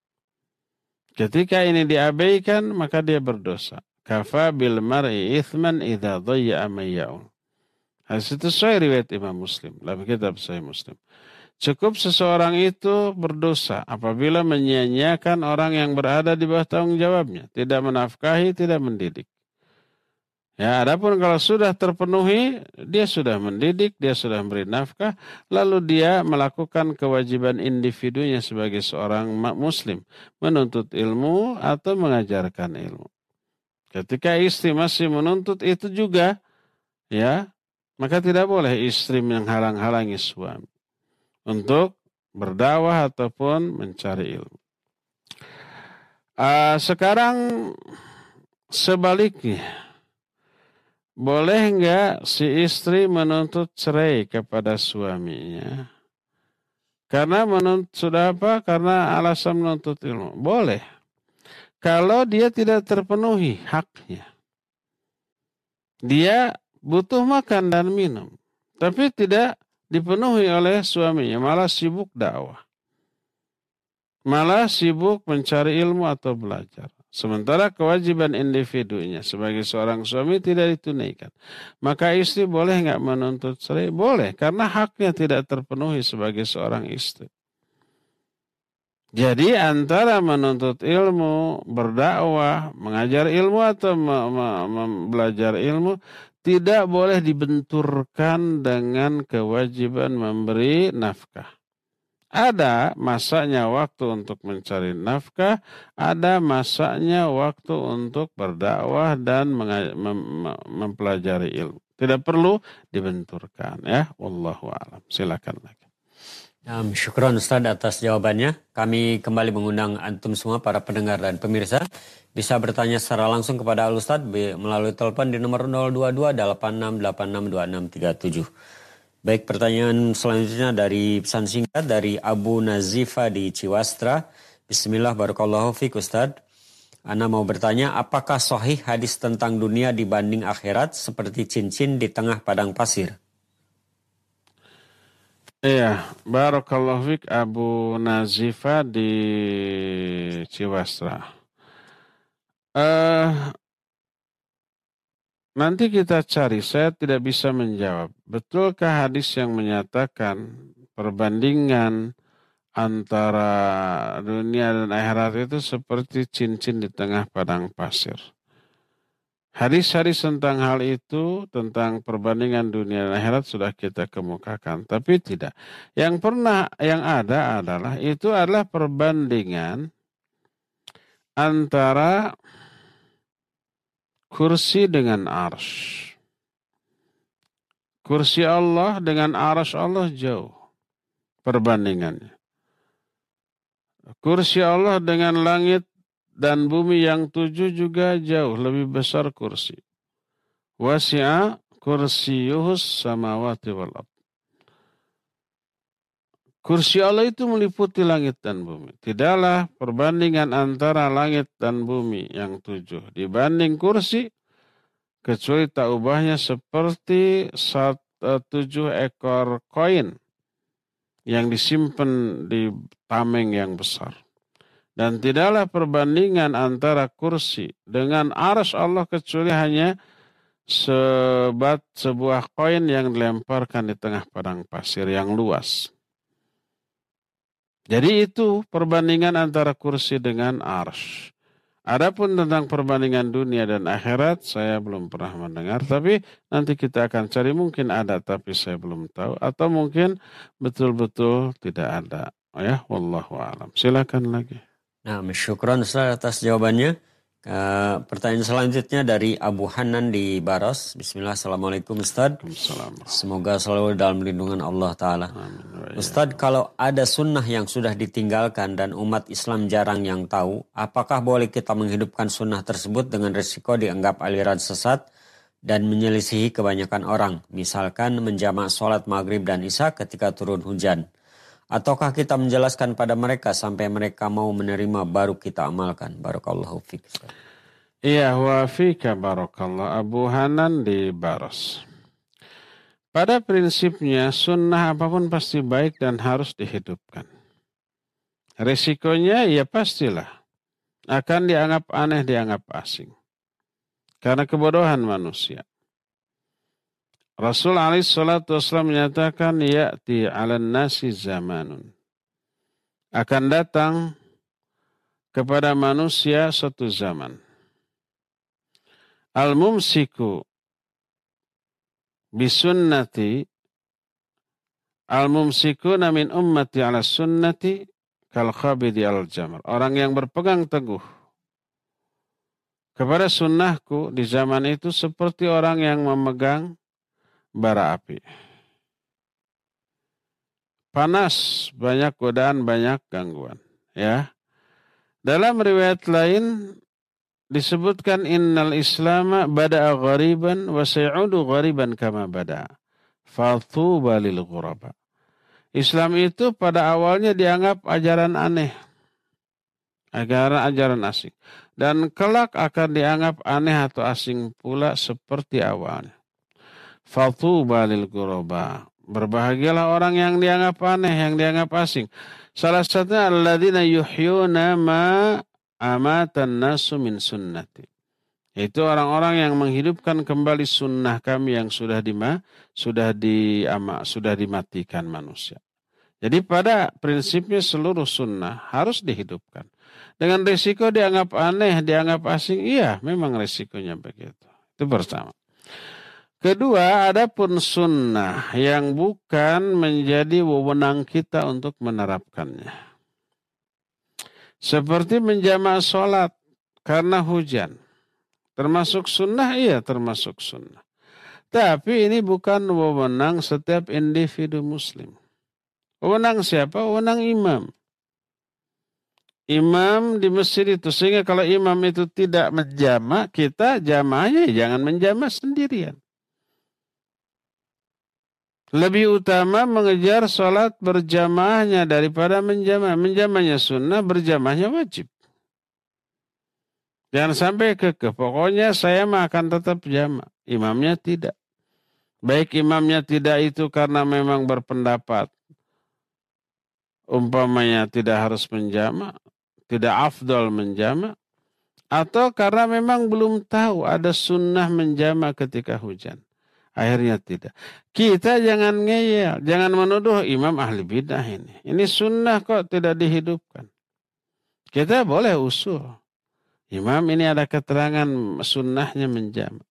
Ketika ini diabaikan maka dia berdosa. Kafa bil mar'i ithman idha dhayya'a itu sesuai riwayat Imam Muslim dalam kitab Sahih Muslim. Cukup seseorang itu berdosa apabila menyia-nyiakan orang yang berada di bawah tanggung jawabnya, tidak menafkahi, tidak mendidik. Ya, adapun kalau sudah terpenuhi, dia sudah mendidik, dia sudah memberi nafkah, lalu dia melakukan kewajiban individunya sebagai seorang muslim, menuntut ilmu atau mengajarkan ilmu. Ketika istri masih menuntut itu juga, ya, maka tidak boleh istri menghalang-halangi suami untuk berdakwah ataupun mencari ilmu. Uh, sekarang sebaliknya, boleh enggak si istri menuntut cerai kepada suaminya? Karena menuntut sudah apa? Karena alasan menuntut ilmu. Boleh. Kalau dia tidak terpenuhi haknya. Dia butuh makan dan minum. Tapi tidak dipenuhi oleh suaminya, malah sibuk dakwah. Malah sibuk mencari ilmu atau belajar. Sementara kewajiban individunya sebagai seorang suami tidak ditunaikan. Maka istri boleh nggak menuntut cerai? Boleh, karena haknya tidak terpenuhi sebagai seorang istri. Jadi antara menuntut ilmu, berdakwah, mengajar ilmu atau belajar ilmu tidak boleh dibenturkan dengan kewajiban memberi nafkah. Ada masanya waktu untuk mencari nafkah, ada masanya waktu untuk berdakwah dan mempelajari ilmu. Tidak perlu dibenturkan ya. Wallahu a'lam. Silakan lagi. Um, syukron Ustaz atas jawabannya. Kami kembali mengundang antum semua para pendengar dan pemirsa bisa bertanya secara langsung kepada Al Ustaz melalui telepon di nomor 022 86862637. Baik, pertanyaan selanjutnya dari pesan singkat dari Abu Nazifa di Ciwastra. Bismillah barakallahu fiik Ustaz. Anda mau bertanya, apakah sahih hadis tentang dunia dibanding akhirat seperti cincin di tengah padang pasir? Iya, Barakallahu Abu Nazifa di Ciwastra. Uh, nanti kita cari, saya tidak bisa menjawab. Betulkah hadis yang menyatakan perbandingan antara dunia dan akhirat itu seperti cincin di tengah padang pasir? Hadis-hadis tentang hal itu, tentang perbandingan dunia dan akhirat sudah kita kemukakan. Tapi tidak. Yang pernah, yang ada adalah, itu adalah perbandingan antara kursi dengan ars. Kursi Allah dengan ars Allah jauh perbandingannya. Kursi Allah dengan langit dan bumi yang tujuh juga jauh lebih besar kursi. Wasi'a kursiyuhus samawati wal ard. Kursi Allah itu meliputi langit dan bumi. Tidaklah perbandingan antara langit dan bumi yang tujuh dibanding kursi kecuali tak ubahnya seperti satu, uh, tujuh ekor koin yang disimpan di tameng yang besar. Dan tidaklah perbandingan antara kursi dengan aras Allah kecuali hanya sebat sebuah koin yang dilemparkan di tengah padang pasir yang luas. Jadi itu perbandingan antara kursi dengan ars. Adapun tentang perbandingan dunia dan akhirat saya belum pernah mendengar tapi nanti kita akan cari mungkin ada tapi saya belum tahu atau mungkin betul-betul tidak ada. Oh ya, wallahu alam. Silakan lagi. Nah, syukron Ustaz atas jawabannya. Uh, pertanyaan selanjutnya dari Abu Hanan di Baros. Bismillah, Assalamualaikum Ustaz. Semoga selalu dalam lindungan Allah Ta'ala. Ustaz, kalau ada sunnah yang sudah ditinggalkan dan umat Islam jarang yang tahu, apakah boleh kita menghidupkan sunnah tersebut dengan risiko dianggap aliran sesat dan menyelisihi kebanyakan orang? Misalkan menjamak sholat maghrib dan isya ketika turun hujan. Ataukah kita menjelaskan pada mereka sampai mereka mau menerima baru kita amalkan. Barakallahu fiqh. Iya wa fika barakallah Abu Hanan di Baros. Pada prinsipnya sunnah apa pun pasti baik dan harus dihidupkan. Risikonya ya pastilah akan dianggap aneh, dianggap asing. Karena kebodohan manusia. Rasul alaihi salatu wasallam menyatakan ya'ti 'alan nasi zamanun. Akan datang kepada manusia suatu zaman. Al-mumsiku bisunnati Al-mumsiku namin ummati ala sunnati kal khabidi al jamar. Orang yang berpegang teguh kepada sunnahku di zaman itu seperti orang yang memegang bara api. Panas, banyak godaan, banyak gangguan. Ya. Dalam riwayat lain disebutkan innal islama bada'a ghariban wa sayudu ghariban kama bada. Fathuba lil ghuraba. Islam itu pada awalnya dianggap ajaran aneh. Ajaran ajaran asing. Dan kelak akan dianggap aneh atau asing pula seperti awalnya. Fatuba lil ghuraba. Berbahagialah orang yang dianggap aneh, yang dianggap asing. Salah satunya alladzina yuhyuna ma amatan nasu min sunnati. Itu orang-orang yang menghidupkan kembali sunnah kami yang sudah dima, sudah di sudah dimatikan manusia. Jadi pada prinsipnya seluruh sunnah harus dihidupkan. Dengan risiko dianggap aneh, dianggap asing, iya memang risikonya begitu. Itu pertama. Kedua, ada pun sunnah yang bukan menjadi wewenang kita untuk menerapkannya. Seperti menjamak sholat karena hujan. Termasuk sunnah, iya termasuk sunnah. Tapi ini bukan wewenang setiap individu muslim. Wewenang siapa? Wewenang imam. Imam di masjid itu. Sehingga kalau imam itu tidak menjamak, kita jamaahnya jangan menjamak sendirian. Lebih utama mengejar sholat berjamaahnya daripada menjamah. Menjamahnya sunnah, berjamahnya wajib. Jangan sampai kekeh. Pokoknya saya mah akan tetap jamaah. Imamnya tidak. Baik imamnya tidak itu karena memang berpendapat. Umpamanya tidak harus menjama. Tidak afdol menjama. Atau karena memang belum tahu ada sunnah menjama ketika hujan. Akhirnya tidak. Kita jangan ngeyel, jangan menuduh imam ahli bidah ini. Ini sunnah kok tidak dihidupkan. Kita boleh usul. Imam ini ada keterangan sunnahnya menjam.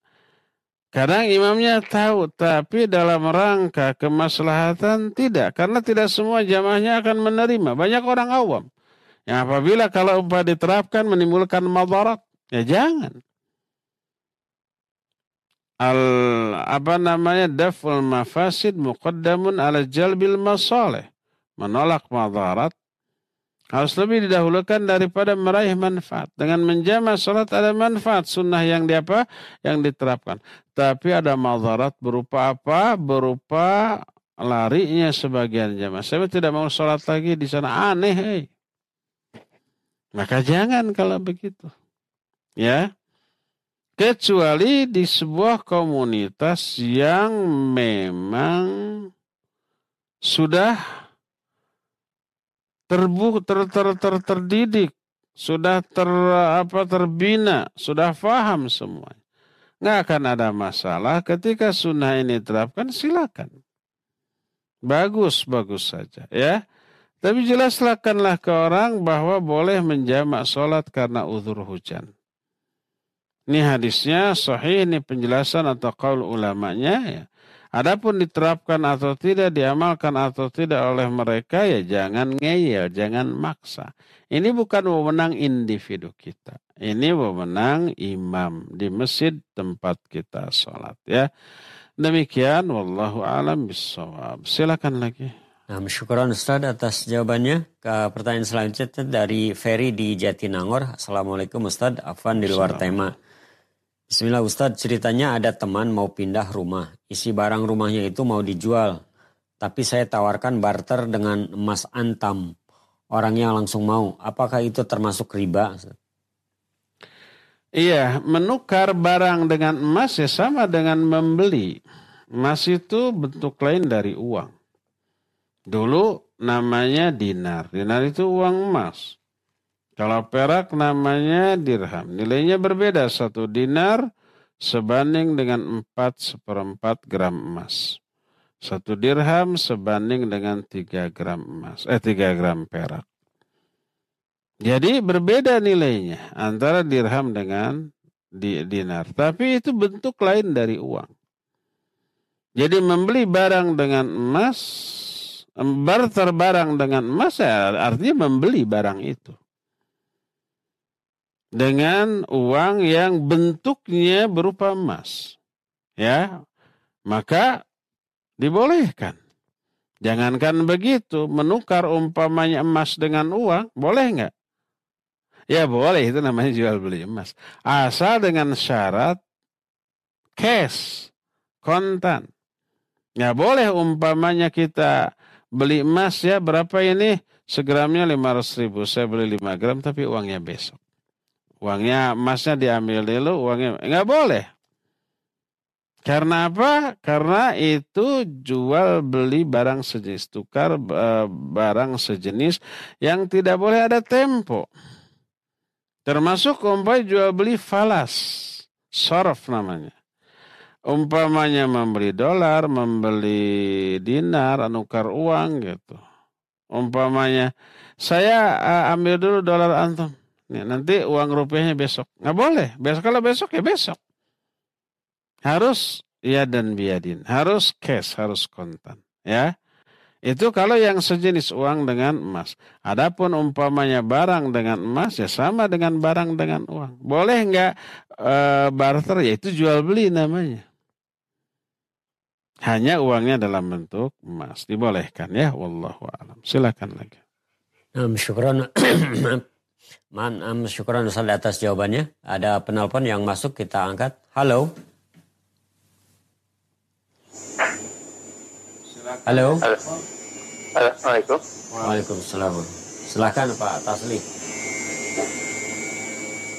Kadang imamnya tahu, tapi dalam rangka kemaslahatan tidak. Karena tidak semua jamaahnya akan menerima. Banyak orang awam. Yang apabila kalau upah diterapkan menimbulkan madarat, ya jangan al apa namanya daful mafasid muqaddamun ala jalbil masalih menolak madarat harus lebih didahulukan daripada meraih manfaat. Dengan menjama salat ada manfaat sunnah yang diapa yang diterapkan. Tapi ada madarat berupa apa? Berupa larinya sebagian jamaah. Saya tidak mau salat lagi di sana aneh. Hey. Maka jangan kalau begitu. Ya kecuali di sebuah komunitas yang memang sudah terbu ter, ter, ter, terdidik sudah ter apa terbina, sudah faham semuanya. Nggak akan ada masalah ketika sunnah ini terapkan silakan. Bagus, bagus saja ya. Tapi jelaskanlah ke orang bahwa boleh menjamak sholat karena uzur hujan. Ini hadisnya sahih, ini penjelasan atau kaul ulamanya ya. Adapun diterapkan atau tidak, diamalkan atau tidak oleh mereka, ya jangan ngeyel, jangan maksa. Ini bukan wewenang individu kita. Ini wewenang imam di masjid tempat kita sholat ya. Demikian, wallahu alam bisawab. Silakan lagi. Nah, syukuran Ustaz atas jawabannya. Ke pertanyaan selanjutnya dari Ferry di Jatinangor. Assalamualaikum Ustaz, Afan di luar tema. Bismillah Ustadz, ceritanya ada teman mau pindah rumah. Isi barang rumahnya itu mau dijual. Tapi saya tawarkan barter dengan emas antam. Orangnya langsung mau. Apakah itu termasuk riba? Iya, menukar barang dengan emas ya sama dengan membeli. Emas itu bentuk lain dari uang. Dulu namanya dinar. Dinar itu uang emas. Kalau perak namanya dirham. Nilainya berbeda. Satu dinar sebanding dengan empat seperempat gram emas. Satu dirham sebanding dengan tiga gram emas. Eh tiga gram perak. Jadi berbeda nilainya antara dirham dengan di, dinar. Tapi itu bentuk lain dari uang. Jadi membeli barang dengan emas, barter barang dengan emas ya artinya membeli barang itu dengan uang yang bentuknya berupa emas. Ya, maka dibolehkan. Jangankan begitu, menukar umpamanya emas dengan uang, boleh nggak? Ya boleh, itu namanya jual beli emas. Asal dengan syarat cash, kontan. Ya boleh umpamanya kita beli emas ya berapa ini? Segramnya 500 ribu, saya beli 5 gram tapi uangnya besok. Uangnya emasnya diambil dulu, uangnya nggak boleh. Karena apa? Karena itu jual beli barang sejenis, tukar eh, barang sejenis yang tidak boleh ada tempo. Termasuk umpamanya jual beli falas, sorof namanya. Umpamanya membeli dolar, membeli dinar, nukar uang gitu. Umpamanya saya uh, ambil dulu dolar antum. Ya, nanti uang rupiahnya besok. Nggak boleh. Besok kalau besok ya besok. Harus ya dan biadin. Harus cash, harus kontan. Ya. Itu kalau yang sejenis uang dengan emas. Adapun umpamanya barang dengan emas ya sama dengan barang dengan uang. Boleh nggak e, barter? Ya itu jual beli namanya. Hanya uangnya dalam bentuk emas. Dibolehkan ya. Wallahu a'lam. Silakan lagi. Syukran *clears throat* Man, um, syukuran Ustaz atas jawabannya. Ada penelpon yang masuk kita angkat. Halo. Halo. Halo. Assalamualaikum. Waalaikumsalam. Silahkan Pak Tasli.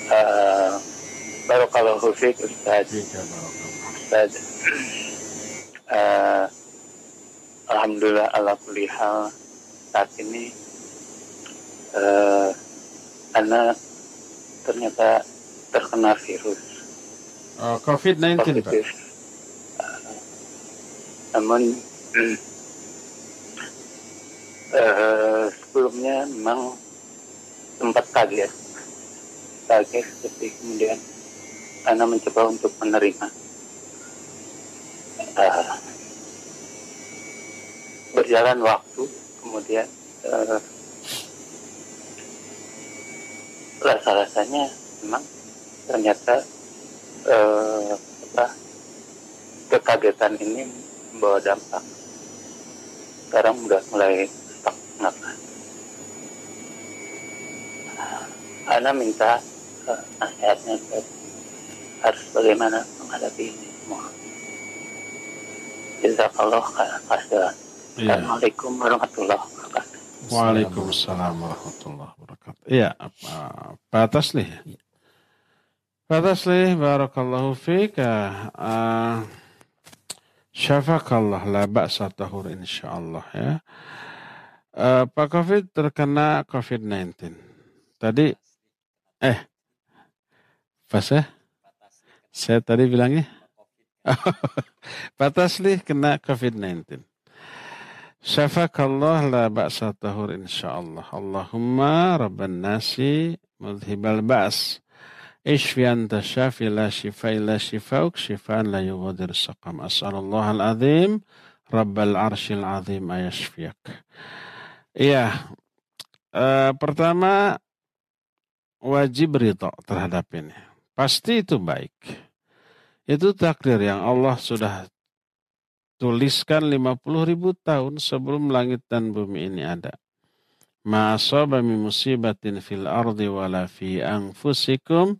Uh, Barokallahu fiik Ustaz. Ustaz. Uh, Alhamdulillah ala kulli hal saat ini uh, karena ternyata terkena virus. Oh, COVID-19, Pak. namun *clears throat* uh, sebelumnya memang sempat kaget, kaget seperti kemudian karena mencoba untuk menerima. Uh, berjalan waktu, kemudian uh, rasa-rasanya memang ternyata eh, apa kekagetan ini membawa dampak sekarang udah mulai stuck nafas Ana minta uh, nasihatnya harus bagaimana menghadapi ini semua. Jazakallah khairan. Iya. Assalamualaikum warahmatullahi wabarakatuh. Waalaikumsalam warahmatullahi wabarakatuh. Iya, Pak Tasli. Pak Tasli, barakallahu fiik. Uh, syafakallah la ba'sa tahur insyaallah ya. Uh, Pak Covid terkena COVID-19. Tadi Eh, pas ya? Saya tadi bilangnya? Pak *laughs* Tasli kena COVID-19. Syafakallah la ba'sa tahur insyaallah. Allahumma rabban nasi mudhibal ba's. Ishfi anta syafi la shifa illa shifauk shifaan la yughadir saqam. As'alullah al-azim rabbal arshil azim ayashfiyak. Iya. Uh, pertama wajib ridho terhadap ini. Pasti itu baik. Itu takdir yang Allah sudah tuliskan 50 ribu tahun sebelum langit dan bumi ini ada. Ma'asaba min musibatin fil ardi wala fi anfusikum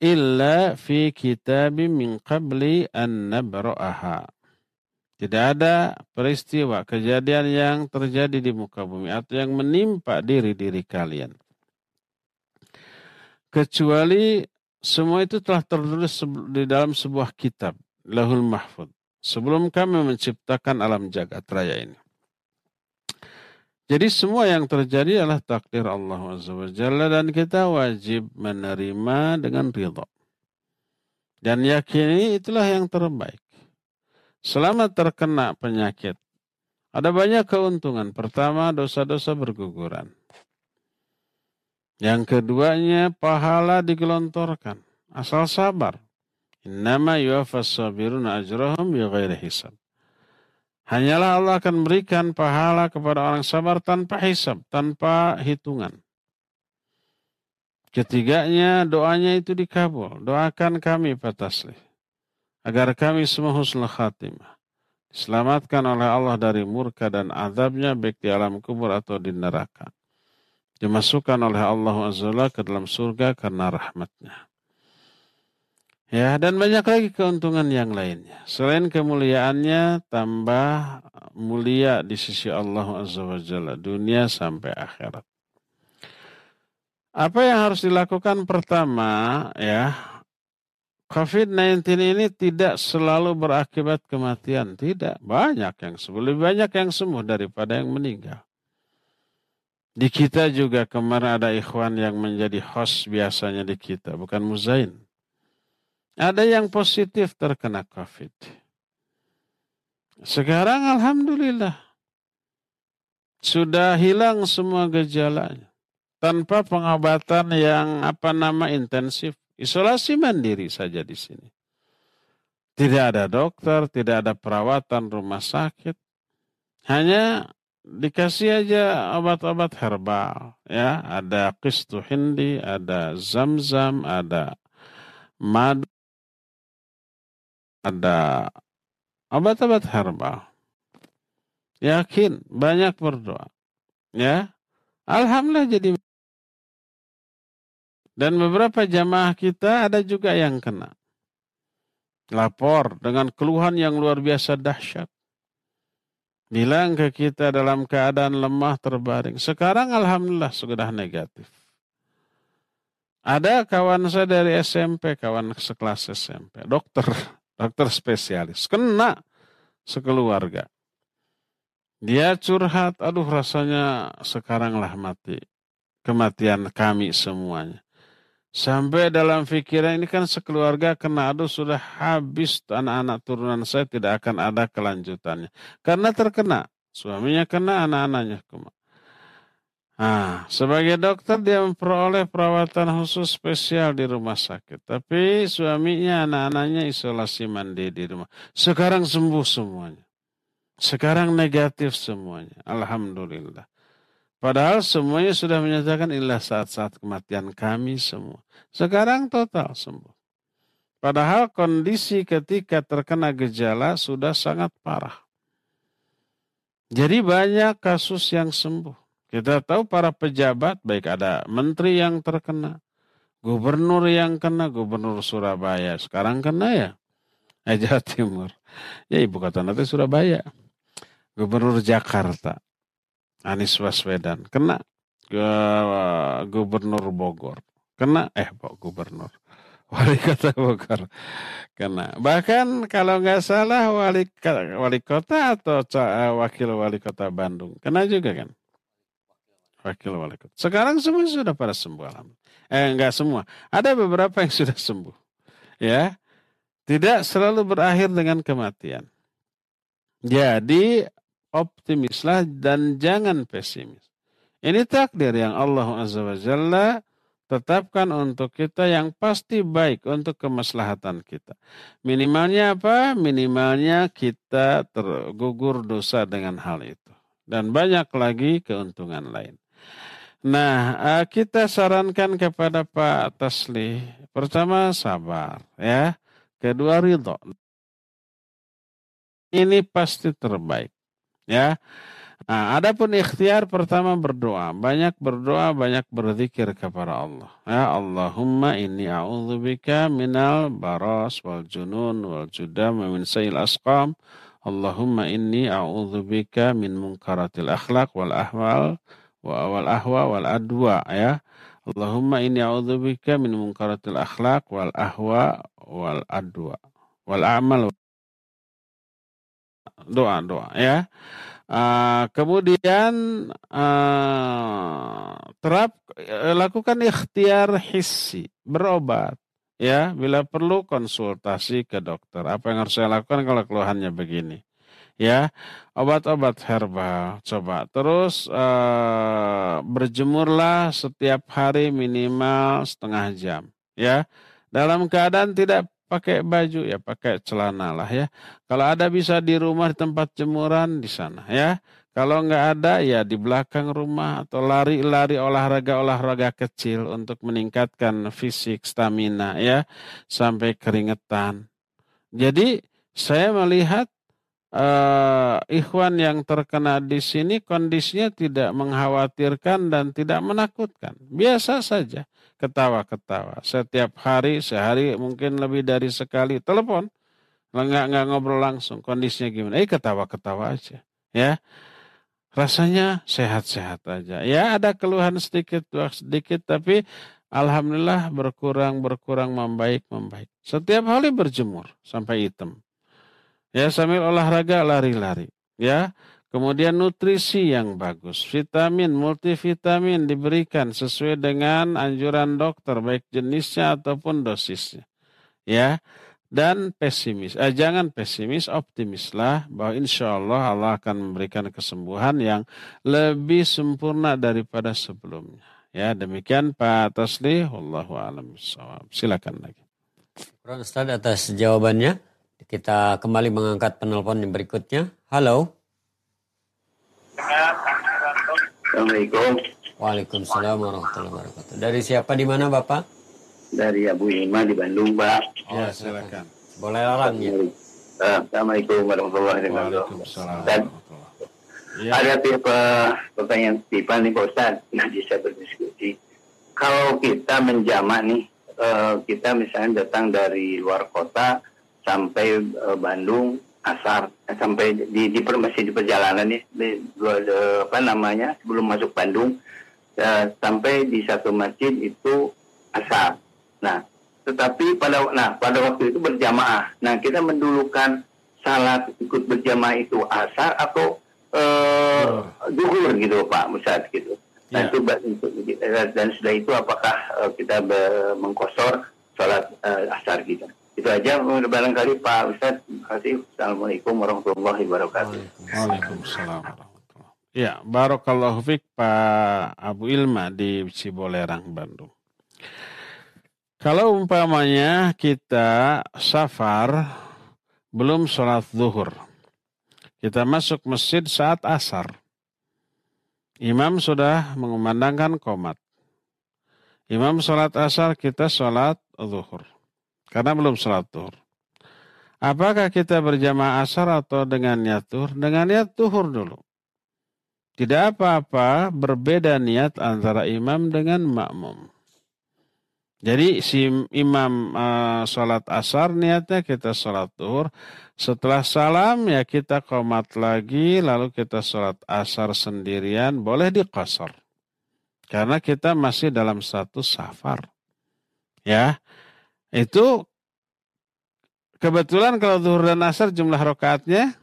illa fi kitabim min qabli an nabra'aha. Tidak ada peristiwa kejadian yang terjadi di muka bumi atau yang menimpa diri-diri kalian. Kecuali semua itu telah tertulis di dalam sebuah kitab, Lahul Mahfud. Sebelum kami menciptakan alam jagat raya ini. Jadi semua yang terjadi adalah takdir Allah Jalla dan kita wajib menerima dengan ridho. Dan yakini itulah yang terbaik. Selama terkena penyakit, ada banyak keuntungan. Pertama, dosa-dosa berguguran. Yang keduanya pahala digelontorkan. Asal sabar. Innama yuafas sabirun ajrahum hisab. Hanyalah Allah akan berikan pahala kepada orang sabar tanpa hisab, tanpa hitungan. Ketiganya doanya itu dikabul. Doakan kami Pak Tasli. Agar kami semua husnul khatimah. Diselamatkan oleh Allah dari murka dan azabnya baik di alam kubur atau di neraka dimasukkan oleh Allah Azza ke dalam surga karena rahmatnya. Ya, dan banyak lagi keuntungan yang lainnya. Selain kemuliaannya, tambah mulia di sisi Allah Azza wa Jalla, dunia sampai akhirat. Apa yang harus dilakukan pertama, ya, COVID-19 ini tidak selalu berakibat kematian. Tidak, banyak yang sembuh. Lebih banyak yang sembuh daripada yang meninggal. Di kita juga kemarin ada ikhwan yang menjadi host biasanya di kita, bukan muzain. Ada yang positif terkena COVID. Sekarang Alhamdulillah. Sudah hilang semua gejalanya. Tanpa pengobatan yang apa nama intensif. Isolasi mandiri saja di sini. Tidak ada dokter, tidak ada perawatan rumah sakit. Hanya dikasih aja obat-obat herbal ya ada kistu hindi ada zam-zam ada madu ada obat-obat herbal. Yakin banyak berdoa ya. Alhamdulillah jadi dan beberapa jamaah kita ada juga yang kena. Lapor dengan keluhan yang luar biasa dahsyat. Bilang ke kita dalam keadaan lemah terbaring. Sekarang alhamdulillah sudah negatif. Ada kawan saya dari SMP, kawan sekelas SMP, dokter, dokter spesialis, kena sekeluarga. Dia curhat, aduh rasanya sekaranglah mati. Kematian kami semuanya. Sampai dalam pikiran ini kan sekeluarga kena aduh sudah habis anak-anak turunan saya tidak akan ada kelanjutannya. Karena terkena, suaminya kena, anak-anaknya. Nah, sebagai dokter dia memperoleh perawatan khusus spesial di rumah sakit. Tapi suaminya, anak-anaknya isolasi mandi di rumah. Sekarang sembuh semuanya. Sekarang negatif semuanya. Alhamdulillah. Padahal semuanya sudah menyatakan inilah saat-saat kematian kami semua. Sekarang total sembuh. Padahal kondisi ketika terkena gejala sudah sangat parah. Jadi banyak kasus yang sembuh. Kita tahu para pejabat, baik ada menteri yang terkena, gubernur yang kena, gubernur Surabaya. Sekarang kena ya, eh, *laughs* Jawa Timur. Ya ibu kota nanti Surabaya. Gubernur Jakarta. Anies Baswedan kena ke gubernur Bogor kena eh pak gubernur *laughs* wali kota Bogor kena bahkan kalau nggak salah wali wali kota atau wakil wali kota Bandung kena juga kan fakil walikut. Sekarang semua sudah pada sembuh alhamdulillah. Eh enggak semua. Ada beberapa yang sudah sembuh. Ya. Tidak selalu berakhir dengan kematian. Jadi optimislah dan jangan pesimis. Ini takdir yang Allah Azza wa Jalla tetapkan untuk kita yang pasti baik untuk kemaslahatan kita. Minimalnya apa? Minimalnya kita tergugur dosa dengan hal itu. Dan banyak lagi keuntungan lain. Nah, eh, kita sarankan kepada Pak Tasli. Pertama, sabar. ya. Kedua, ridho. Ini pasti terbaik. Ya. Nah, adapun ikhtiar pertama berdoa, banyak berdoa, banyak berzikir kepada Allah. Ya Allahumma inni a'udzubika minal baras wal junun wal judam min sayil asqam. Allahumma inni a'udzubika min munkaratil akhlaq wal ahwal wal ahwa wal adwa ya. Allahumma inni a'udzubika min munkaratil akhlaq wal ahwa wal adwa wal amal doa doa ya. Uh, kemudian uh, terap uh, lakukan ikhtiar hissi berobat ya bila perlu konsultasi ke dokter apa yang harus saya lakukan kalau keluhannya begini ya obat-obat herbal coba terus uh, berjemurlah setiap hari minimal setengah jam ya dalam keadaan tidak pakai baju ya pakai celana lah ya. Kalau ada bisa di rumah di tempat jemuran di sana ya. Kalau nggak ada ya di belakang rumah atau lari-lari olahraga-olahraga kecil untuk meningkatkan fisik stamina ya sampai keringetan. Jadi saya melihat uh, ikhwan yang terkena di sini kondisinya tidak mengkhawatirkan dan tidak menakutkan. Biasa saja ketawa-ketawa. Setiap hari, sehari mungkin lebih dari sekali telepon. Nggak, nggak ngobrol langsung, kondisinya gimana. Eh ketawa-ketawa aja. Ya, rasanya sehat-sehat aja. Ya ada keluhan sedikit, sedikit, tapi Alhamdulillah berkurang, berkurang, membaik, membaik. Setiap hari berjemur sampai hitam. Ya sambil olahraga lari-lari. Ya Kemudian nutrisi yang bagus, vitamin, multivitamin diberikan sesuai dengan anjuran dokter, baik jenisnya ataupun dosisnya. Ya, dan pesimis. Eh, jangan pesimis, optimislah bahwa insya Allah Allah akan memberikan kesembuhan yang lebih sempurna daripada sebelumnya. Ya, demikian Pak Tasli. Wallahu a'lam Silakan lagi. Ustaz atas jawabannya. Kita kembali mengangkat penelpon yang berikutnya. Halo. Assalamualaikum. Waalaikumsalam warahmatullahi wabarakatuh. Dari siapa di mana Bapak? Dari Abu Ima di Bandung, Pak. Oh, ya, silakan. Boleh orang ya. Assalamualaikum warahmatullahi wabarakatuh. Dan ya. ada tipe pertanyaan tipe nih Pak Ustaz. Nah, bisa berdiskusi. Kalau kita menjamak nih, eh, kita misalnya datang dari luar kota sampai eh, Bandung asar sampai di di masih di perjalanan nih di, di, apa namanya sebelum masuk Bandung uh, sampai di satu masjid itu asar. Nah, tetapi pada nah pada waktu itu berjamaah. Nah, kita mendulukan salat ikut berjamaah itu asar atau uh, duhur gitu Pak Musad gitu. Nah, ya. itu dan sudah itu apakah uh, kita mengkosor sholat uh, asar gitu. Itu aja barangkali Pak Ustaz. Terima kasih. Assalamualaikum warahmatullahi wabarakatuh. Waalaikumsalam Ya, Barokallahu Fik Pak Abu Ilma di Cibolerang, Bandung. Kalau umpamanya kita safar belum sholat zuhur. Kita masuk masjid saat asar. Imam sudah mengumandangkan komat. Imam sholat asar, kita sholat zuhur. Karena belum sholat tuhur. Apakah kita berjamaah asar atau dengan niat tuhur? Dengan niat tuhur dulu. Tidak apa-apa berbeda niat antara imam dengan makmum. Jadi si imam uh, sholat asar niatnya kita sholat tuhur. Setelah salam ya kita komat lagi lalu kita sholat asar sendirian boleh dikosor. Karena kita masih dalam satu safar. Ya, itu kebetulan kalau zuhur dan asar jumlah rokaatnya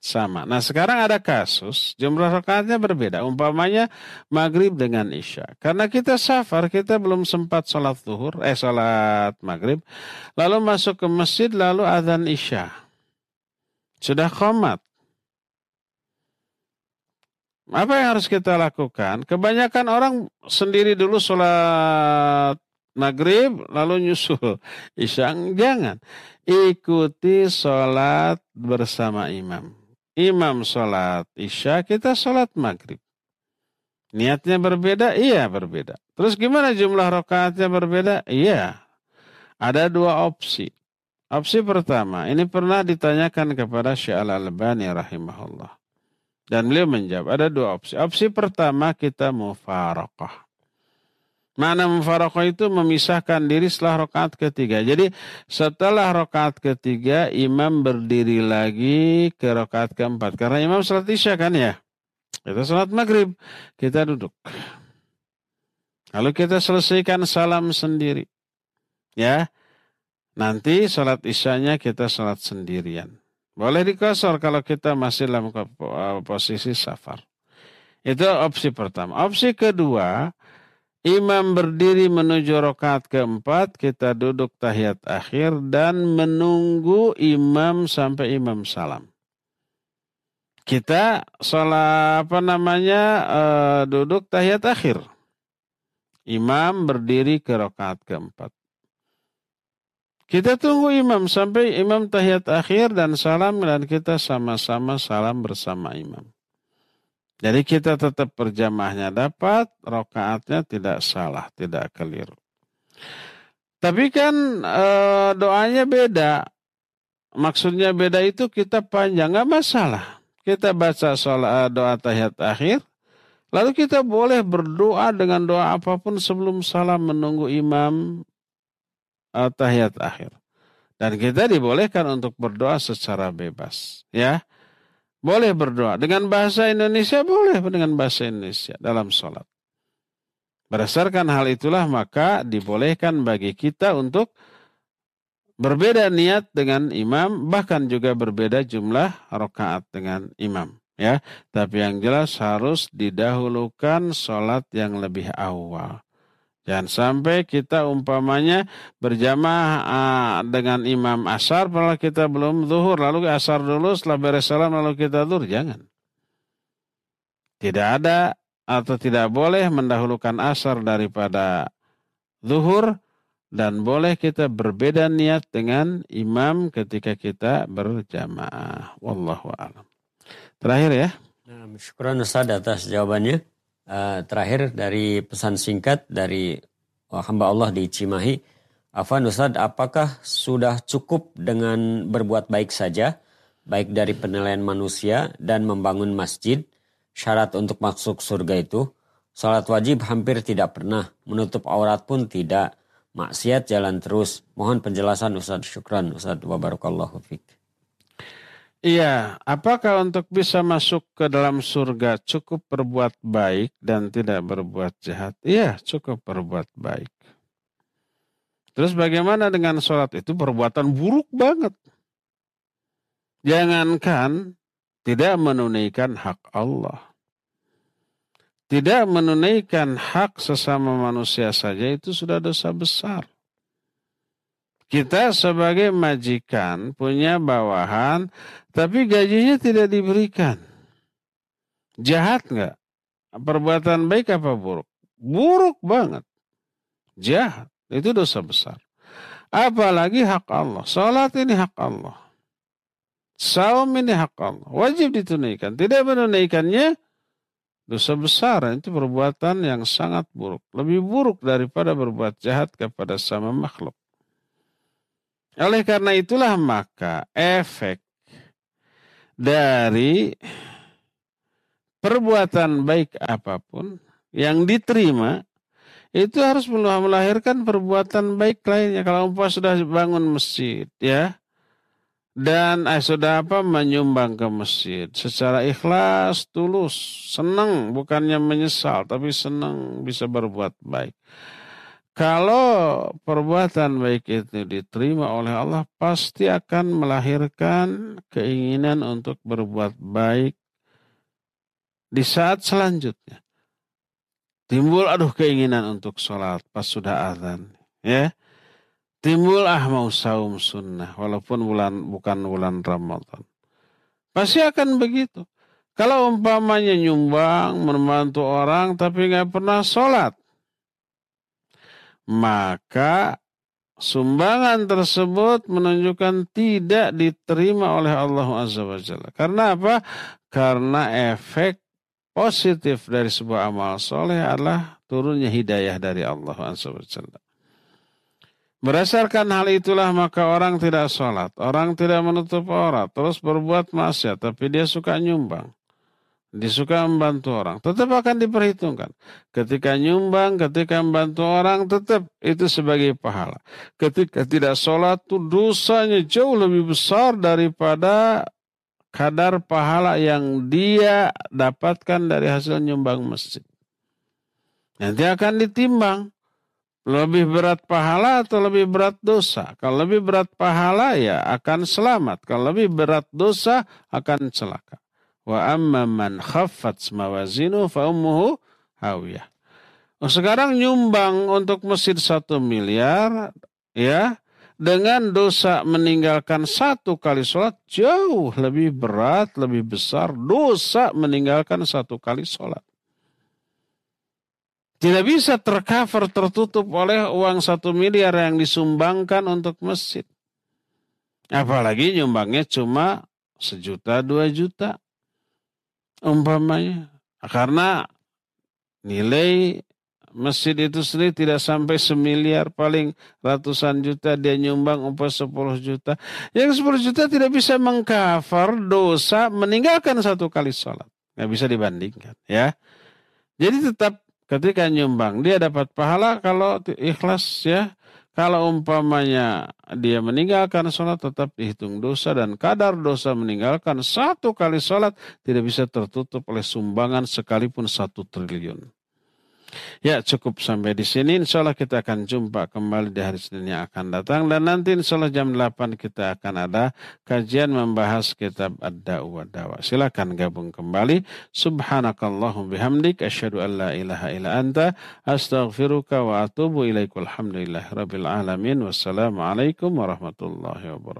sama. Nah sekarang ada kasus jumlah rakaatnya berbeda. Umpamanya maghrib dengan isya. Karena kita safar, kita belum sempat sholat zuhur, eh sholat maghrib. Lalu masuk ke masjid, lalu adzan isya. Sudah komat. Apa yang harus kita lakukan? Kebanyakan orang sendiri dulu sholat maghrib lalu nyusul *laughs* isya. Jangan. Ikuti sholat bersama imam. Imam sholat isya, kita sholat maghrib. Niatnya berbeda? Iya berbeda. Terus gimana jumlah rakaatnya berbeda? Iya. Ada dua opsi. Opsi pertama, ini pernah ditanyakan kepada Syekh Al-Albani rahimahullah. Dan beliau menjawab, ada dua opsi. Opsi pertama kita mufarakah. Mana mufarakah itu memisahkan diri setelah rokaat ketiga. Jadi setelah rokaat ketiga imam berdiri lagi ke rokaat keempat. Karena imam sholat isya kan ya. Kita sholat maghrib. Kita duduk. Lalu kita selesaikan salam sendiri. Ya. Nanti sholat isyanya kita sholat sendirian. Boleh dikosor kalau kita masih dalam posisi safar. Itu opsi pertama. Opsi kedua, imam berdiri menuju rokaat keempat, kita duduk tahiyat akhir dan menunggu imam sampai imam salam. Kita sholat apa namanya uh, duduk tahiyat akhir. Imam berdiri ke rokaat keempat. Kita tunggu imam sampai imam tahiyat akhir dan salam dan kita sama-sama salam bersama imam. Jadi kita tetap berjamaahnya dapat, rokaatnya tidak salah, tidak keliru. Tapi kan e, doanya beda. Maksudnya beda itu kita panjang, nggak masalah. Kita baca sholat doa tahiyat akhir, lalu kita boleh berdoa dengan doa apa pun sebelum salam menunggu imam tahiyat akhir. Dan kita dibolehkan untuk berdoa secara bebas. Ya, boleh berdoa. Dengan bahasa Indonesia boleh dengan bahasa Indonesia dalam sholat. Berdasarkan hal itulah maka dibolehkan bagi kita untuk berbeda niat dengan imam, bahkan juga berbeda jumlah rokaat dengan imam. Ya, tapi yang jelas harus didahulukan sholat yang lebih awal. Jangan sampai kita umpamanya berjamaah uh, dengan imam asar padahal kita belum zuhur lalu asar dulu setelah beres salam lalu kita zuhur jangan. Tidak ada atau tidak boleh mendahulukan asar daripada zuhur dan boleh kita berbeda niat dengan imam ketika kita berjamaah. Wallahu a'lam. Terakhir ya. Nah, syukuran Ustaz atas jawabannya. Uh, terakhir dari pesan singkat dari hamba Allah di Cimahi. Afan Ustaz, apakah sudah cukup dengan berbuat baik saja, baik dari penilaian manusia dan membangun masjid, syarat untuk masuk surga itu? Salat wajib hampir tidak pernah, menutup aurat pun tidak, maksiat jalan terus. Mohon penjelasan Ustaz. Syukran Ustaz. Wabarakallahu fiqh. Iya, apakah untuk bisa masuk ke dalam surga cukup berbuat baik dan tidak berbuat jahat? Iya, cukup berbuat baik. Terus bagaimana dengan sholat itu perbuatan buruk banget. Jangankan tidak menunaikan hak Allah. Tidak menunaikan hak sesama manusia saja itu sudah dosa besar. Kita sebagai majikan punya bawahan, tapi gajinya tidak diberikan. Jahat nggak? Perbuatan baik apa buruk? Buruk banget. Jahat. Itu dosa besar. Apalagi hak Allah. Salat ini hak Allah. Saum ini hak Allah. Wajib ditunaikan. Tidak menunaikannya, dosa besar. Itu perbuatan yang sangat buruk. Lebih buruk daripada berbuat jahat kepada sama makhluk. Oleh karena itulah maka efek dari perbuatan baik apa pun yang diterima itu harus melahirkan perbuatan baik lainnya. Kalau umpah sudah bangun masjid, ya, dan eh, sudah apa menyumbang ke masjid secara ikhlas, tulus, senang, bukannya menyesal, tapi senang bisa berbuat baik. Kalau perbuatan baik itu diterima oleh Allah, pasti akan melahirkan keinginan untuk berbuat baik di saat selanjutnya. Timbul aduh keinginan untuk sholat pas sudah azan. Ya. Timbul ah mau saum sunnah walaupun bulan bukan bulan Ramadan. Pasti akan begitu. Kalau umpamanya nyumbang, membantu orang tapi nggak pernah sholat maka sumbangan tersebut menunjukkan tidak diterima oleh Allah Azza wa Jalla. Karena apa? Karena efek positif dari sebuah amal soleh adalah turunnya hidayah dari Allah Azza wa Jalla. Berdasarkan hal itulah maka orang tidak sholat, orang tidak menutup aurat, terus berbuat maksiat, tapi dia suka nyumbang disuka membantu orang, tetap akan diperhitungkan. Ketika nyumbang, ketika membantu orang, tetap itu sebagai pahala. Ketika tidak sholat, itu dosanya jauh lebih besar daripada kadar pahala yang dia dapatkan dari hasil nyumbang masjid. Nanti akan ditimbang. Lebih berat pahala atau lebih berat dosa? Kalau lebih berat pahala ya akan selamat. Kalau lebih berat dosa akan celaka. Wa amma man khaffat mawazinu fa ummuhu hawiyah. Oh, sekarang nyumbang untuk masjid satu miliar, ya, dengan dosa meninggalkan satu kali sholat jauh lebih berat, lebih besar dosa meninggalkan satu kali sholat. Tidak bisa tercover, tertutup oleh uang satu miliar yang disumbangkan untuk masjid. Apalagi nyumbangnya cuma sejuta, dua juta umpamanya. Karena nilai masjid itu sendiri tidak sampai semiliar paling ratusan juta dia nyumbang umpah 10 juta. Yang 10 juta tidak bisa mengcover dosa meninggalkan satu kali sholat. Nggak bisa dibandingkan ya. Jadi tetap ketika nyumbang dia dapat pahala kalau ikhlas ya kalau umpamanya dia meninggalkan sholat tetap dihitung dosa dan kadar dosa meninggalkan satu kali sholat tidak bisa tertutup oleh sumbangan sekalipun satu triliun. Ya cukup sampai di sini. Insya Allah kita akan jumpa kembali di hari Senin yang akan datang. Dan nanti insya Allah jam 8 kita akan ada kajian membahas kitab Ad-Da'u Dawa. Silakan gabung kembali. Subhanakallahum bihamdik. Asyadu an la ilaha illa anta. Astaghfiruka wa atubu ilaikul hamdulillah rabbil alamin. Wassalamualaikum warahmatullahi wabarakatuh.